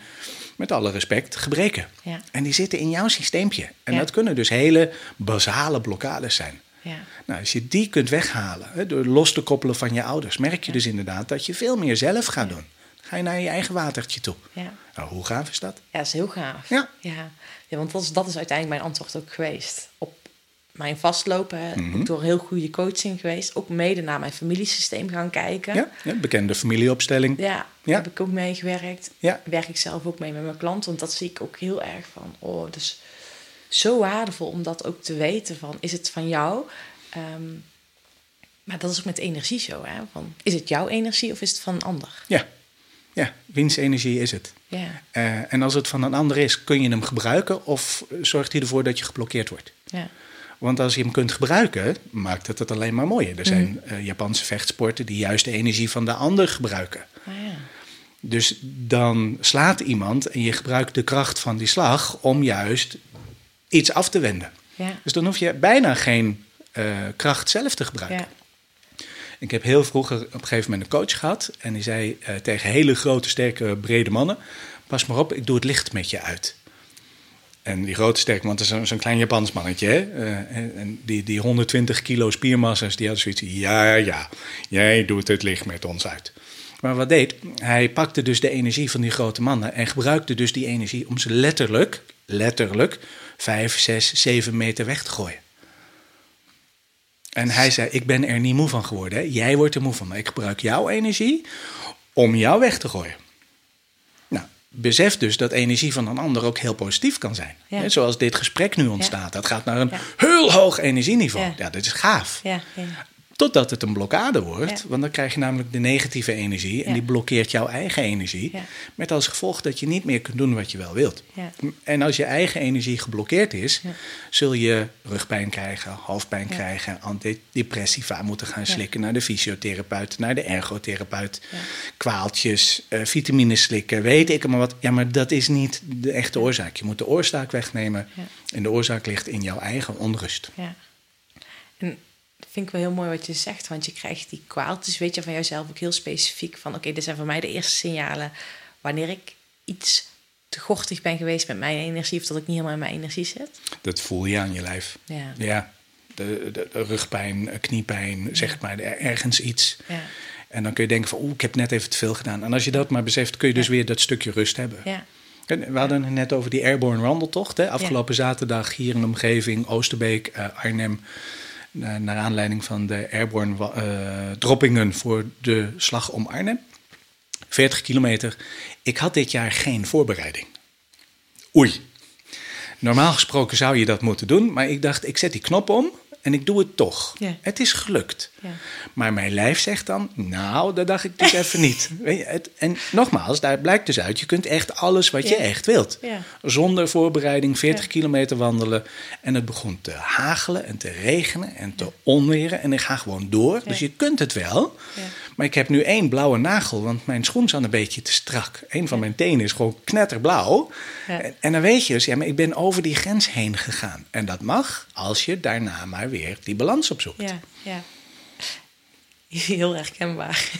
Speaker 3: met alle respect gebreken.
Speaker 1: Ja.
Speaker 3: En die zitten in jouw systeempje. En
Speaker 1: Ja.
Speaker 3: dat kunnen dus hele basale blokkades zijn.
Speaker 1: Ja.
Speaker 3: Nou, als je die kunt weghalen hè, door los te koppelen van je ouders, merk je dus inderdaad dat je veel meer zelf gaat doen. Ga je naar je eigen watertje toe.
Speaker 1: Ja.
Speaker 3: Nou, hoe gaaf is dat?
Speaker 1: Ja, dat is heel gaaf.
Speaker 3: Ja.
Speaker 1: Ja. Want dat is, dat is uiteindelijk mijn antwoord ook geweest. Op mijn vastlopen, ook door heel goede coaching geweest. Ook mede naar mijn familiesysteem gaan kijken.
Speaker 3: Ja, ja, bekende familieopstelling.
Speaker 1: Ja,
Speaker 3: Ja.
Speaker 1: heb ik ook meegewerkt.
Speaker 3: Ja.
Speaker 1: Werk ik zelf ook mee met mijn klanten. Want dat zie ik ook heel erg van. Oh, dus zo waardevol om dat ook te weten van. Is het van jou? Ehm, maar dat is ook met energie zo. Hè? Van, is het jouw energie of is het van een ander?
Speaker 3: Ja, ja wiens energie is het?
Speaker 1: Ja,
Speaker 3: Eh, en als het van een ander is, kun je hem gebruiken of zorgt hij ervoor dat je geblokkeerd wordt?
Speaker 1: ja,
Speaker 3: Want als je hem kunt gebruiken, maakt het het alleen maar mooier. Er zijn eh, Japanse vechtsporten die juist de energie van de ander gebruiken.
Speaker 1: ah, ja.
Speaker 3: Dus dan slaat iemand en je gebruikt de kracht van die slag om juist iets af te wenden.
Speaker 1: Ja.
Speaker 3: Dus dan hoef je bijna geen eh, kracht zelf te gebruiken. Ik heb heel vroeger op een gegeven moment een coach gehad. En die zei eh, tegen hele grote, sterke, brede mannen: Pas maar op, ik doe het licht met je uit. En die grote, sterke man, dat is zo'n klein Japans mannetje. Hè? Eh, en die, die 120 kilo spiermassa's, die hadden zoiets. Ja, ja, jij doet het licht met ons uit. Maar wat deed? Hij pakte dus de energie van die grote mannen en gebruikte dus die energie om ze letterlijk, letterlijk, 5, 6, 7 meter weg te gooien. En hij zei: Ik ben er niet moe van geworden. Hè? Jij wordt er moe van. Maar ik gebruik jouw energie om jou weg te gooien. Nou, besef dus dat energie van een ander ook heel positief kan zijn.
Speaker 1: Ja.
Speaker 3: Hè, zoals dit gesprek nu ontstaat. Dat gaat naar een
Speaker 1: Ja.
Speaker 3: heel hoog energieniveau.
Speaker 1: Ja.
Speaker 3: Ja, dat is gaaf. Totdat het een blokkade wordt.
Speaker 1: Ja.
Speaker 3: Want dan krijg je namelijk de negatieve energie. En
Speaker 1: Ja.
Speaker 3: die blokkeert jouw eigen energie.
Speaker 1: Ja.
Speaker 3: Met als gevolg dat je niet meer kunt doen wat je wel wilt. En als je eigen energie geblokkeerd is, zul je rugpijn krijgen, hoofdpijn krijgen, antidepressiva moeten gaan slikken, naar de fysiotherapeut, naar de ergotherapeut, kwaaltjes, vitamines slikken, weet ik maar wat. Ja, maar dat is niet de echte oorzaak. Je moet de oorzaak wegnemen. En de oorzaak ligt in jouw eigen onrust.
Speaker 1: Ja. En vind ik wel heel mooi wat je zegt, want je krijgt die kwaaltjes, weet je van jouzelf ook heel specifiek van, oké, dit zijn voor mij de eerste signalen wanneer ik iets te gortig ben geweest met mijn energie of dat ik niet helemaal in mijn energie zit.
Speaker 3: Dat voel je aan je lijf.
Speaker 1: Ja.
Speaker 3: Ja, de, de, de rugpijn, eh, kniepijn, zeg maar, er- ergens iets.
Speaker 1: Ja.
Speaker 3: En dan kun je denken van, oeh, ik heb net even te veel gedaan. En als je dat maar beseft, kun je dus weer dat stukje rust hebben.
Speaker 1: Ja.
Speaker 3: En We hadden het net over die Airborne wandeltocht. Hè? Afgelopen zaterdag hier in de omgeving, Oosterbeek, eh, Arnhem. Eh, naar aanleiding van de Airborne eh, droppingen voor de slag om Arnhem. 40 kilometer. Ik had dit jaar geen voorbereiding. Oei. Normaal gesproken zou je dat moeten doen, maar ik dacht, ik zet die knop om en ik doe het toch. Het is gelukt.
Speaker 1: Ja.
Speaker 3: Maar mijn lijf zegt dan, nou, dat dacht ik dus even niet. Weet je, het, en nogmaals, daar blijkt dus uit, je kunt echt alles wat je echt wilt. Zonder voorbereiding 40
Speaker 1: Ja.
Speaker 3: kilometer wandelen. En het begon te hagelen en te regenen en te onweren. En ik ga gewoon door. Dus je kunt het wel. Maar ik heb nu één blauwe nagel, want mijn schoen zat een beetje te strak. Een van mijn tenen is gewoon knetterblauw.
Speaker 1: Ja.
Speaker 3: En, en dan weet je dus, ja, maar ik ben over die grens heen gegaan. En dat mag als je daarna maar weer die balans opzoekt.
Speaker 1: Ja, ja. Heel herkenbaar.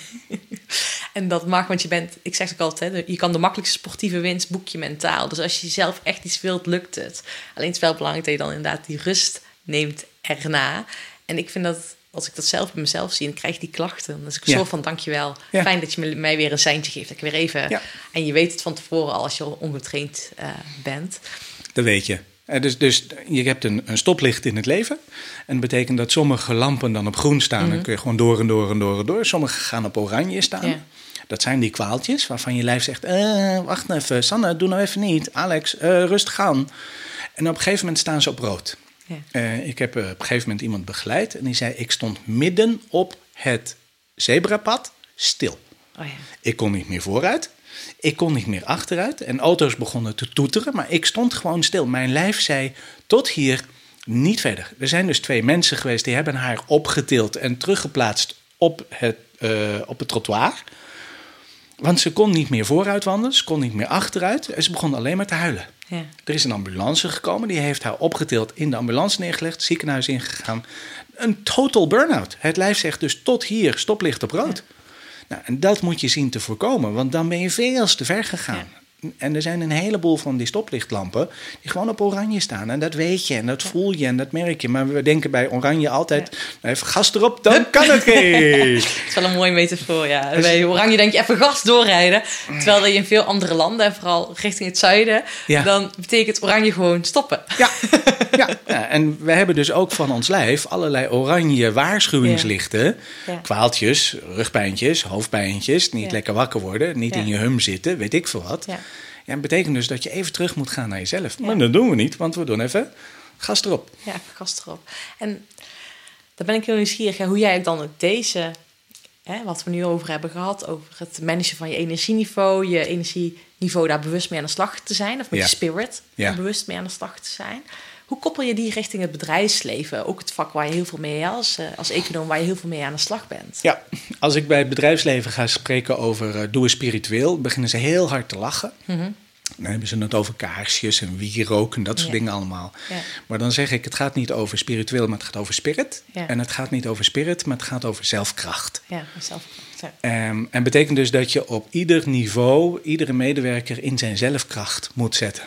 Speaker 1: en dat mag, want je bent, ik zeg het ook altijd, hè, je kan de makkelijkste sportieve winst boek je mentaal. Dus als je zelf echt iets wilt, lukt het. Alleen het is wel belangrijk dat je dan inderdaad die rust neemt erna. En ik vind dat als ik dat zelf bij mezelf zie, dan krijg ik die klachten. Dan is ik
Speaker 3: Ja.
Speaker 1: soort van dankjewel.
Speaker 3: Ja.
Speaker 1: Fijn dat je mij weer een seintje geeft. Dat ik weer even.
Speaker 3: Ja.
Speaker 1: En je weet het van tevoren al als je al ongetraind eh, bent.
Speaker 3: Dat weet je. Eh, Dus, dus je hebt een, een stoplicht in het leven. En dat betekent dat sommige lampen dan op groen staan. Dan kun je gewoon door en door en door en door. Sommige gaan op oranje staan. Dat zijn die kwaaltjes waarvan je lijf zegt... "Eh, wacht nou even, Sanne, doe nou even niet. Alex, eh, rustig aan. En op een gegeven moment staan ze op rood.
Speaker 1: Ja.
Speaker 3: Eh, ik heb eh, op een gegeven moment iemand begeleid. En die zei, ik stond midden op het zebrapad stil.
Speaker 1: Oh ja.
Speaker 3: Ik kon niet meer vooruit. Ik kon niet meer achteruit. En auto's begonnen te toeteren. Maar ik stond gewoon stil. Mijn lijf zei tot hier, niet verder. Er zijn dus twee mensen geweest die hebben haar opgetild en teruggeplaatst op het, eh, op het trottoir. Want ze kon niet meer vooruit wandelen. Ze kon niet meer achteruit. En ze begon alleen maar te huilen.
Speaker 1: Ja.
Speaker 3: Er is een ambulance gekomen. Die heeft haar opgetild in de ambulance neergelegd. Ziekenhuis ingegaan. Een total burn-out. Het lijf zegt dus tot hier, stoplicht op rood. Nou, en dat moet je zien te voorkomen, want dan ben je veel te ver gegaan. En er zijn een heleboel van die stoplichtlampen die gewoon op oranje staan. En dat weet je en dat voel je en dat merk je. Maar we denken bij oranje altijd, nou, even gas erop, dan kan het geen.
Speaker 1: Het is wel een mooie metafoor, ja. Bij Oranje denk je even gas doorrijden. Terwijl dat je in veel andere landen, en vooral richting het zuiden...
Speaker 3: Ja.
Speaker 1: dan betekent Oranje gewoon stoppen.
Speaker 3: Ja, ja. ja, en we hebben dus ook van ons lijf allerlei oranje waarschuwingslichten. Kwaaltjes, rugpijntjes, hoofdpijntjes, niet lekker wakker worden, niet in je hum zitten, weet ik veel wat.
Speaker 1: Ja.
Speaker 3: Ja, dat betekent dus dat je even terug moet gaan naar jezelf. Maar dat doen we niet, want we doen even gas erop.
Speaker 1: Ja, gas erop. En dan ben ik heel nieuwsgierig hoe jij dan ook deze, hè, wat we nu over hebben gehad, over het managen van je energieniveau, je energieniveau daar bewust mee aan de slag te zijn, of met
Speaker 3: Ja.
Speaker 1: je spirit
Speaker 3: Ja.
Speaker 1: daar bewust mee aan de slag te zijn. Hoe koppel je die richting het bedrijfsleven? Ook het vak waar je heel veel mee, als, eh, als econoom, waar je heel veel mee aan de slag bent.
Speaker 3: Ja, als ik bij het bedrijfsleven ga spreken over eh, doe spiritueel, beginnen ze heel hard te lachen. Dan hebben ze het over kaarsjes en wierook en dat soort
Speaker 1: Ja.
Speaker 3: dingen allemaal.
Speaker 1: Ja.
Speaker 3: Maar dan zeg ik, het gaat niet over spiritueel, maar het gaat over spirit.
Speaker 1: Ja.
Speaker 3: En het gaat niet over spirit, maar het gaat over zelfkracht.
Speaker 1: Ja, zelf. Ja.
Speaker 3: Ehm, en betekent dus dat je op ieder niveau, iedere medewerker in zijn zelfkracht moet zetten.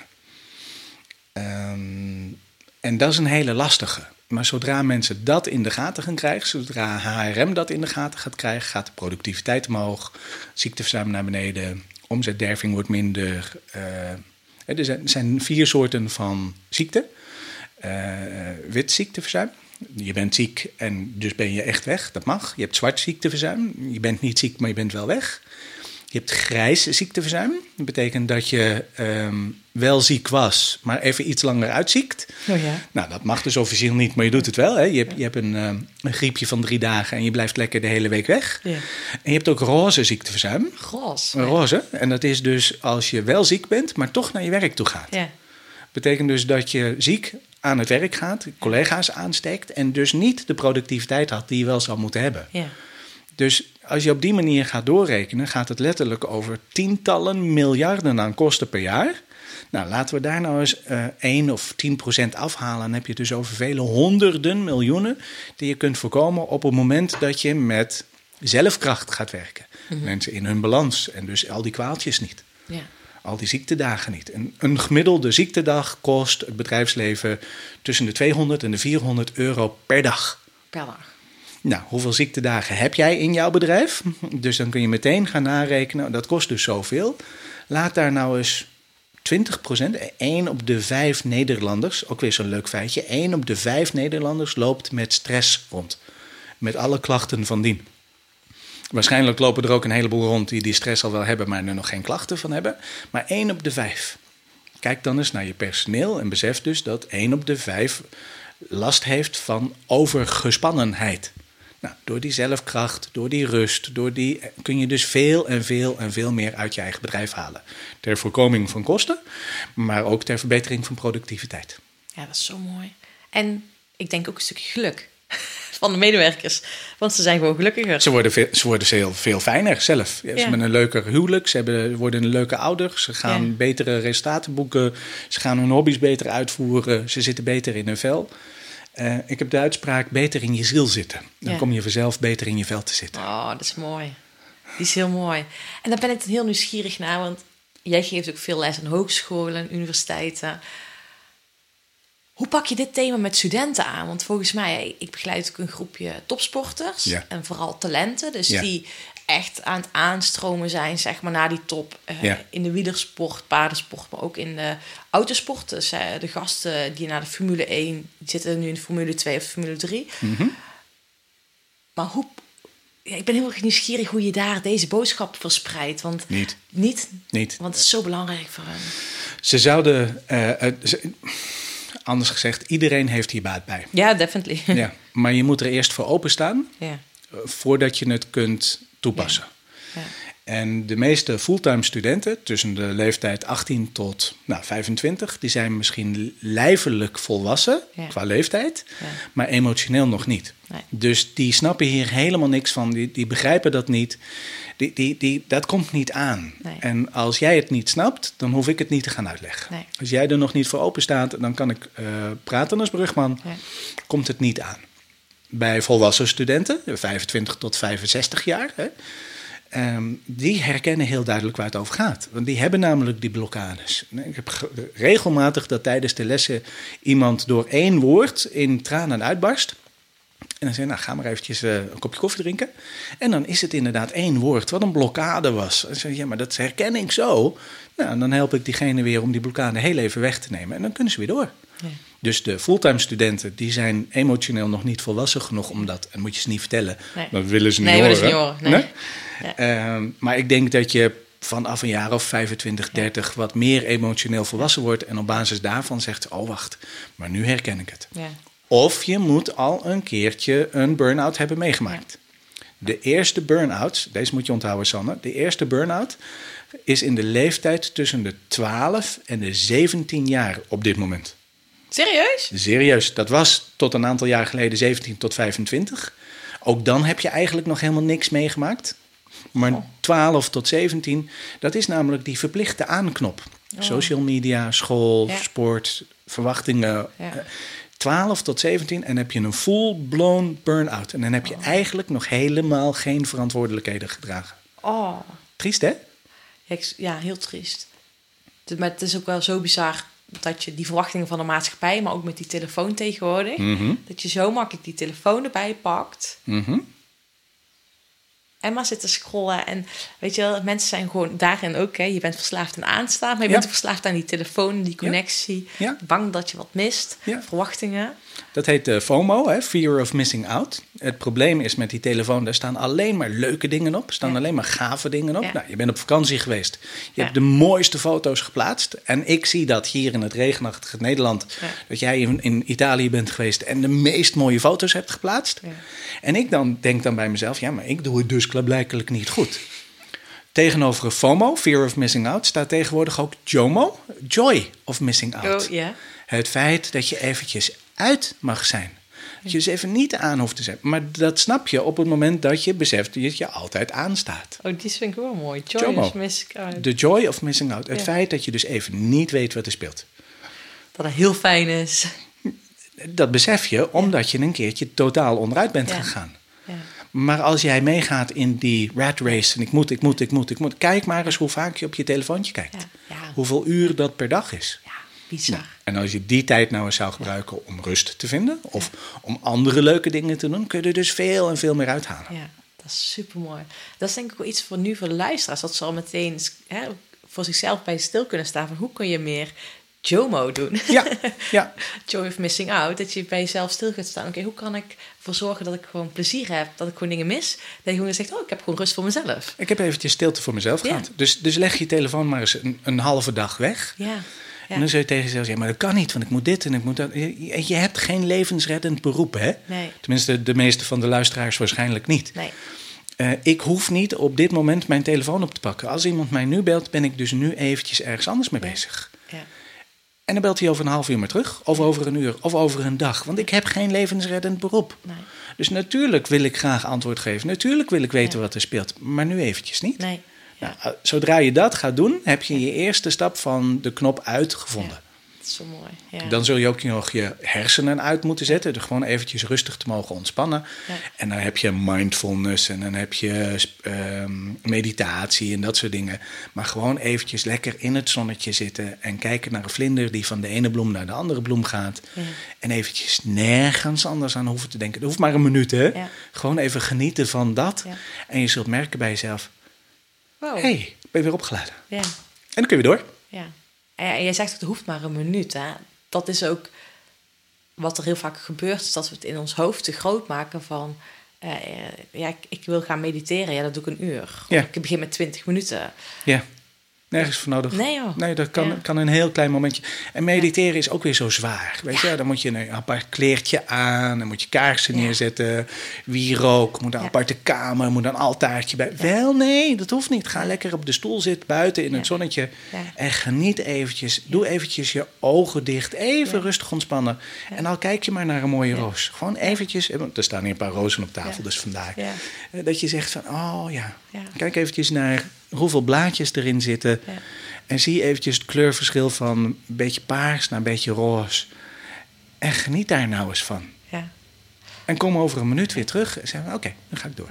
Speaker 3: Ehm, en dat is een hele lastige. Maar zodra mensen dat in de gaten gaan krijgen, zodra HRM dat in de gaten gaat krijgen, gaat de productiviteit omhoog, ziekteverzuim naar beneden, omzetderving wordt minder. eh, er zijn, er vier soorten van ziekte. Eh wit ziekteverzuim. Je bent ziek en dus ben je echt weg. Dat mag. Je hebt zwart ziekteverzuim. Je bent niet ziek, maar je bent wel weg. Je hebt grijs ziekteverzuim. Dat betekent dat je ehm, wel ziek was, maar even iets langer uitziekt.
Speaker 1: Oh ja.
Speaker 3: Nou, dat mag dus officieel niet, maar je doet het wel. Hè? Je, hebt, je hebt een, ehm, een griepje van drie dagen en je blijft lekker de hele week weg.
Speaker 1: Ja.
Speaker 3: En je hebt ook roze ziekteverzuim. Een roze. En dat is dus als je wel ziek bent, maar toch naar je werk toe gaat.
Speaker 1: Ja.
Speaker 3: Betekent dus dat je ziek aan het werk gaat, collega's aansteekt en dus niet de productiviteit had die je wel zou moeten hebben.
Speaker 1: Ja.
Speaker 3: Dus als je op die manier gaat doorrekenen, gaat het letterlijk over tientallen miljarden aan kosten per jaar. Nou, laten we daar nou eens eh 1 of 10 procent afhalen. Dan heb je het dus over vele honderden miljoenen die je kunt voorkomen op het moment dat je met zelfkracht gaat werken. Mensen in hun balans en dus al die kwaaltjes niet.
Speaker 1: ja.
Speaker 3: Al die ziektedagen niet. En een gemiddelde ziektedag kost het bedrijfsleven tussen de 200 en de 400 euro per dag.
Speaker 1: Per dag.
Speaker 3: Nou, hoeveel ziektedagen heb jij in jouw bedrijf? Dus dan kun je meteen gaan narekenen, dat kost dus zoveel. Laat daar nou eens 20 procent, 1 op de 5 Nederlanders, ook weer zo'n leuk feitje, 1 op de 5 Nederlanders loopt met stress rond. Met alle klachten van dien. Waarschijnlijk lopen er ook een heleboel rond die die stress al wel hebben, maar er nog geen klachten van hebben. Maar 1 op de 5. Kijk dan eens naar je personeel en besef dus dat 1 op de 5 last heeft van overgespannenheid. Nou, door die zelfkracht, door die rust, door die, kun je dus veel en veel en veel meer uit je eigen bedrijf halen. Ter voorkoming van kosten, maar ook ter verbetering van productiviteit.
Speaker 1: Ja, dat is zo mooi. En ik denk ook een stukje geluk van de medewerkers. Want ze zijn gewoon gelukkiger.
Speaker 3: Ze worden, veel, ze worden veel, veel fijner zelf. Ja, Ze
Speaker 1: Ja.
Speaker 3: hebben een leuker huwelijk, ze hebben, worden een leuke ouder, ze gaan
Speaker 1: Ja.
Speaker 3: betere resultaten boeken, ze gaan hun hobby's beter uitvoeren, ze zitten beter in hun vel. Eh, ik heb de uitspraak beter in je ziel zitten. Dan
Speaker 1: Ja.
Speaker 3: kom je vanzelf beter in je vel te zitten.
Speaker 1: Oh, dat is mooi. Die is heel mooi. En daar ben ik heel nieuwsgierig naar, want jij geeft ook veel les aan hogescholen en universiteiten. Hoe pak je dit thema met studenten aan? Want volgens mij, ik begeleid ook een groepje topsporters
Speaker 3: Ja.
Speaker 1: en vooral talenten. Dus
Speaker 3: Ja.
Speaker 1: die echt aan het aanstromen zijn, zeg maar, naar die top. eh,
Speaker 3: Ja.
Speaker 1: In de wielersport, paardensport, maar ook in de autosport. Dus eh, de gasten die naar de Formule 1, die zitten nu in de Formule 2 of Formule 3.
Speaker 3: Mhm.
Speaker 1: Maar hoe... Ja, ik ben heel erg nieuwsgierig hoe je daar deze boodschap verspreidt. Want
Speaker 3: Niet.
Speaker 1: Niet,
Speaker 3: Niet.
Speaker 1: want het is zo belangrijk voor hen.
Speaker 3: Ze zouden, ze- anders gezegd, iedereen heeft hier baat bij.
Speaker 1: Ja, definitely.
Speaker 3: Ja, maar je moet er eerst voor openstaan
Speaker 1: ja.
Speaker 3: voordat je het kunt toepassen.
Speaker 1: ja.
Speaker 3: En de meeste fulltime studenten tussen de leeftijd 18 tot nou, 25, die zijn misschien lijfelijk volwassen
Speaker 1: Ja.
Speaker 3: qua leeftijd,
Speaker 1: Ja.
Speaker 3: maar emotioneel nog niet.
Speaker 1: Nee.
Speaker 3: Dus die snappen hier helemaal niks van, die, die begrijpen dat niet. Die, die, die, dat komt niet aan.
Speaker 1: Nee.
Speaker 3: En als jij het niet snapt, dan hoef ik het niet te gaan uitleggen.
Speaker 1: Nee.
Speaker 3: Als jij er nog niet voor open staat, dan kan ik eh, praten als brugman. Komt het niet aan. Bij volwassen studenten, 25 tot 65 jaar, hè, Ehm, die herkennen heel duidelijk waar het over gaat. Want die hebben namelijk die blokkades. Ik heb ge- regelmatig dat tijdens de lessen iemand door één woord in tranen uitbarst. En dan zei nou ga maar eventjes eh, een kopje koffie drinken. En dan is het inderdaad één woord wat een blokkade was. En zei ja, maar dat herken ik zo. Nou, dan help ik diegene weer om die blokkade heel even weg te nemen. En dan kunnen ze weer door.
Speaker 1: Ja.
Speaker 3: Dus de fulltime studenten, die zijn emotioneel nog niet volwassen genoeg om dat. En moet je ze niet vertellen.
Speaker 1: Nee.
Speaker 3: Dat willen ze niet
Speaker 1: Nee,
Speaker 3: horen.
Speaker 1: willen ze niet horen, nee. Ja.
Speaker 3: Ehm, maar ik denk dat je vanaf een jaar of 25, 30 wat meer emotioneel volwassen wordt. En op basis daarvan zegt, oh wacht, maar nu herken ik het.
Speaker 1: Ja.
Speaker 3: Of je moet al een keertje een burn-out hebben meegemaakt. De eerste burn-out, deze moet je onthouden Sanne. De eerste burn-out is in de leeftijd tussen de 12 en de 17 jaar op dit moment.
Speaker 1: Serieus?
Speaker 3: Serieus, dat was tot een aantal jaar geleden 17 tot 25. Ook dan heb je eigenlijk nog helemaal niks meegemaakt. Maar 12 tot 17, dat is namelijk die verplichte aanknop. Social media, school,
Speaker 1: Ja.
Speaker 3: sport, verwachtingen.
Speaker 1: Ja.
Speaker 3: Eh, 12 tot 17 en heb je een full-blown burn-out. En dan heb je eigenlijk nog helemaal geen verantwoordelijkheden gedragen.
Speaker 1: Oh,
Speaker 3: Triest, hè?
Speaker 1: Ja, heel triest. Maar het is ook wel zo bizar dat je die verwachtingen van de maatschappij, maar ook met die telefoon tegenwoordig,
Speaker 3: Mhm.
Speaker 1: dat je zo makkelijk die telefoon erbij pakt
Speaker 3: Mhm.
Speaker 1: Maar zit te scrollen. En weet je wel, mensen zijn gewoon daarin ook, hè, je bent verslaafd aan aanstaan, maar je
Speaker 3: Ja.
Speaker 1: bent verslaafd aan die telefoon, die connectie,
Speaker 3: Ja.
Speaker 1: bang dat je wat mist, verwachtingen.
Speaker 3: Dat heet eh, FOMO, hè, Fear of Missing Out. Het probleem is met die telefoon, daar staan alleen maar leuke dingen op. Er staan alleen maar gave dingen op. Nou, je bent op vakantie geweest. Je hebt de mooiste foto's geplaatst. En ik zie dat hier in het regenachtige Nederland. Dat jij in, in Italië bent geweest en de meest mooie foto's hebt geplaatst. En ik dan denk dan bij mezelf, ja, maar ik doe het dus klaarblijkelijk niet goed. Tegenover FOMO, Fear of Missing Out, staat tegenwoordig ook JOMO, Joy of Missing Out.
Speaker 1: Oh.
Speaker 3: Het feit dat je eventjes uit mag zijn. Dat je dus even niet aan hoeft te zijn. Maar dat snap je op het moment dat je beseft dat je altijd aanstaat.
Speaker 1: Oh, die vind ik wel mooi. Joy
Speaker 3: Jomo.
Speaker 1: is mis ik uit.
Speaker 3: De joy of missing out. Het
Speaker 1: Ja.
Speaker 3: feit dat je dus even niet weet wat er speelt.
Speaker 1: Dat het heel fijn is.
Speaker 3: Dat besef je omdat je een keertje totaal onderuit bent
Speaker 1: Ja.
Speaker 3: gegaan. Maar als jij meegaat in die rat race en ik moet, ik moet, ik moet, ik moet. Kijk maar eens hoe vaak je op je telefoontje kijkt.
Speaker 1: Ja, ja.
Speaker 3: Hoeveel uur dat per dag is.
Speaker 1: Ja, bizar.
Speaker 3: En als je die tijd nou eens zou gebruiken om rust te vinden of om andere leuke dingen te doen, kun je er dus veel en veel meer uithalen.
Speaker 1: Ja, dat is super mooi. Dat is denk ik wel iets voor nu voor de luisteraars. Dat ze al meteen hè, voor zichzelf bij stil kunnen staan van hoe kun je meer JOMO doen.
Speaker 3: Ja, ja.
Speaker 1: Joy of missing out. Dat je bij jezelf stil gaat staan. Oké, hoe kan ik ervoor zorgen dat ik gewoon plezier heb? Dat ik gewoon dingen mis? Dat je gewoon zegt, oh, ik heb gewoon rust voor mezelf.
Speaker 3: Ik heb eventjes stilte voor mezelf
Speaker 1: Ja.
Speaker 3: gehad. Dus, dus leg je telefoon maar eens een, een halve dag weg.
Speaker 1: Ja.
Speaker 3: En dan zul je tegen jezelf zeggen, maar dat kan niet, want ik moet dit en ik moet dat. Je, je hebt geen levensreddend beroep, hè?
Speaker 1: Nee.
Speaker 3: Tenminste, de meeste van de luisteraars waarschijnlijk niet.
Speaker 1: Nee.
Speaker 3: Eh, ik hoef niet op dit moment mijn telefoon op te pakken. Als iemand mij nu belt, ben ik dus nu eventjes ergens anders mee bezig. En dan belt hij over een half uur maar terug, of over een uur, of over een dag. Want ik heb geen levensreddend beroep.
Speaker 1: Nee.
Speaker 3: Dus natuurlijk wil ik graag antwoord geven. Natuurlijk wil ik weten wat er speelt, maar nu eventjes niet.
Speaker 1: Nee.
Speaker 3: Nou, eh, zodra je dat gaat doen, heb je je eerste stap van de knop uitgevonden.
Speaker 1: Is zo mooi. Ja.
Speaker 3: Dan zul je ook nog je hersenen uit moeten zetten. Dus gewoon eventjes rustig te mogen ontspannen.
Speaker 1: Ja.
Speaker 3: En dan heb je mindfulness en dan heb je ehm, meditatie en dat soort dingen. Maar gewoon eventjes lekker in het zonnetje zitten en kijken naar een vlinder die van de ene bloem naar de andere bloem gaat.
Speaker 1: Ja.
Speaker 3: En eventjes nergens anders aan hoeven te denken. Het hoeft maar een minuut, hè? Gewoon even genieten van dat. En je zult merken bij jezelf:
Speaker 1: Wow.
Speaker 3: hé, hey, ben weer opgeladen.
Speaker 1: Ja.
Speaker 3: En dan kun je weer door.
Speaker 1: Ja. En jij zegt ook, het hoeft maar een minuut. Hè? Dat is ook wat er heel vaak gebeurt, is dat we het in ons hoofd te groot maken van... eh, ja, ik, ik wil gaan mediteren, ja, dat doe ik een uur.
Speaker 3: Ja.
Speaker 1: Ik begin met 20 minuten.
Speaker 3: Ja, nergens voor nodig.
Speaker 1: Nee, joh.
Speaker 3: Nee, dat kan,
Speaker 1: Ja.
Speaker 3: kan een heel klein momentje. En mediteren is ook weer zo zwaar. Weet je, dan moet je een apart kleertje aan, dan moet je kaarsen neerzetten, wierook, moet een aparte kamer, moet een altaartje bij. Wel, nee, dat hoeft niet. Ga lekker op de stoel zitten, buiten in het zonnetje en geniet eventjes. Doe eventjes je ogen dicht, even rustig ontspannen. En dan kijk je maar naar een mooie roos. Gewoon eventjes, eh, er staan hier een paar rozen op tafel, dus vandaar. Eh, Dat je zegt van, oh Ja. kijk eventjes naar hoeveel blaadjes erin zitten.
Speaker 1: Ja.
Speaker 3: En zie eventjes het kleurverschil van een beetje paars naar een beetje roze. En geniet daar nou eens van.
Speaker 1: Ja.
Speaker 3: En kom over een minuut weer terug en zeg: Oké, dan ga ik door.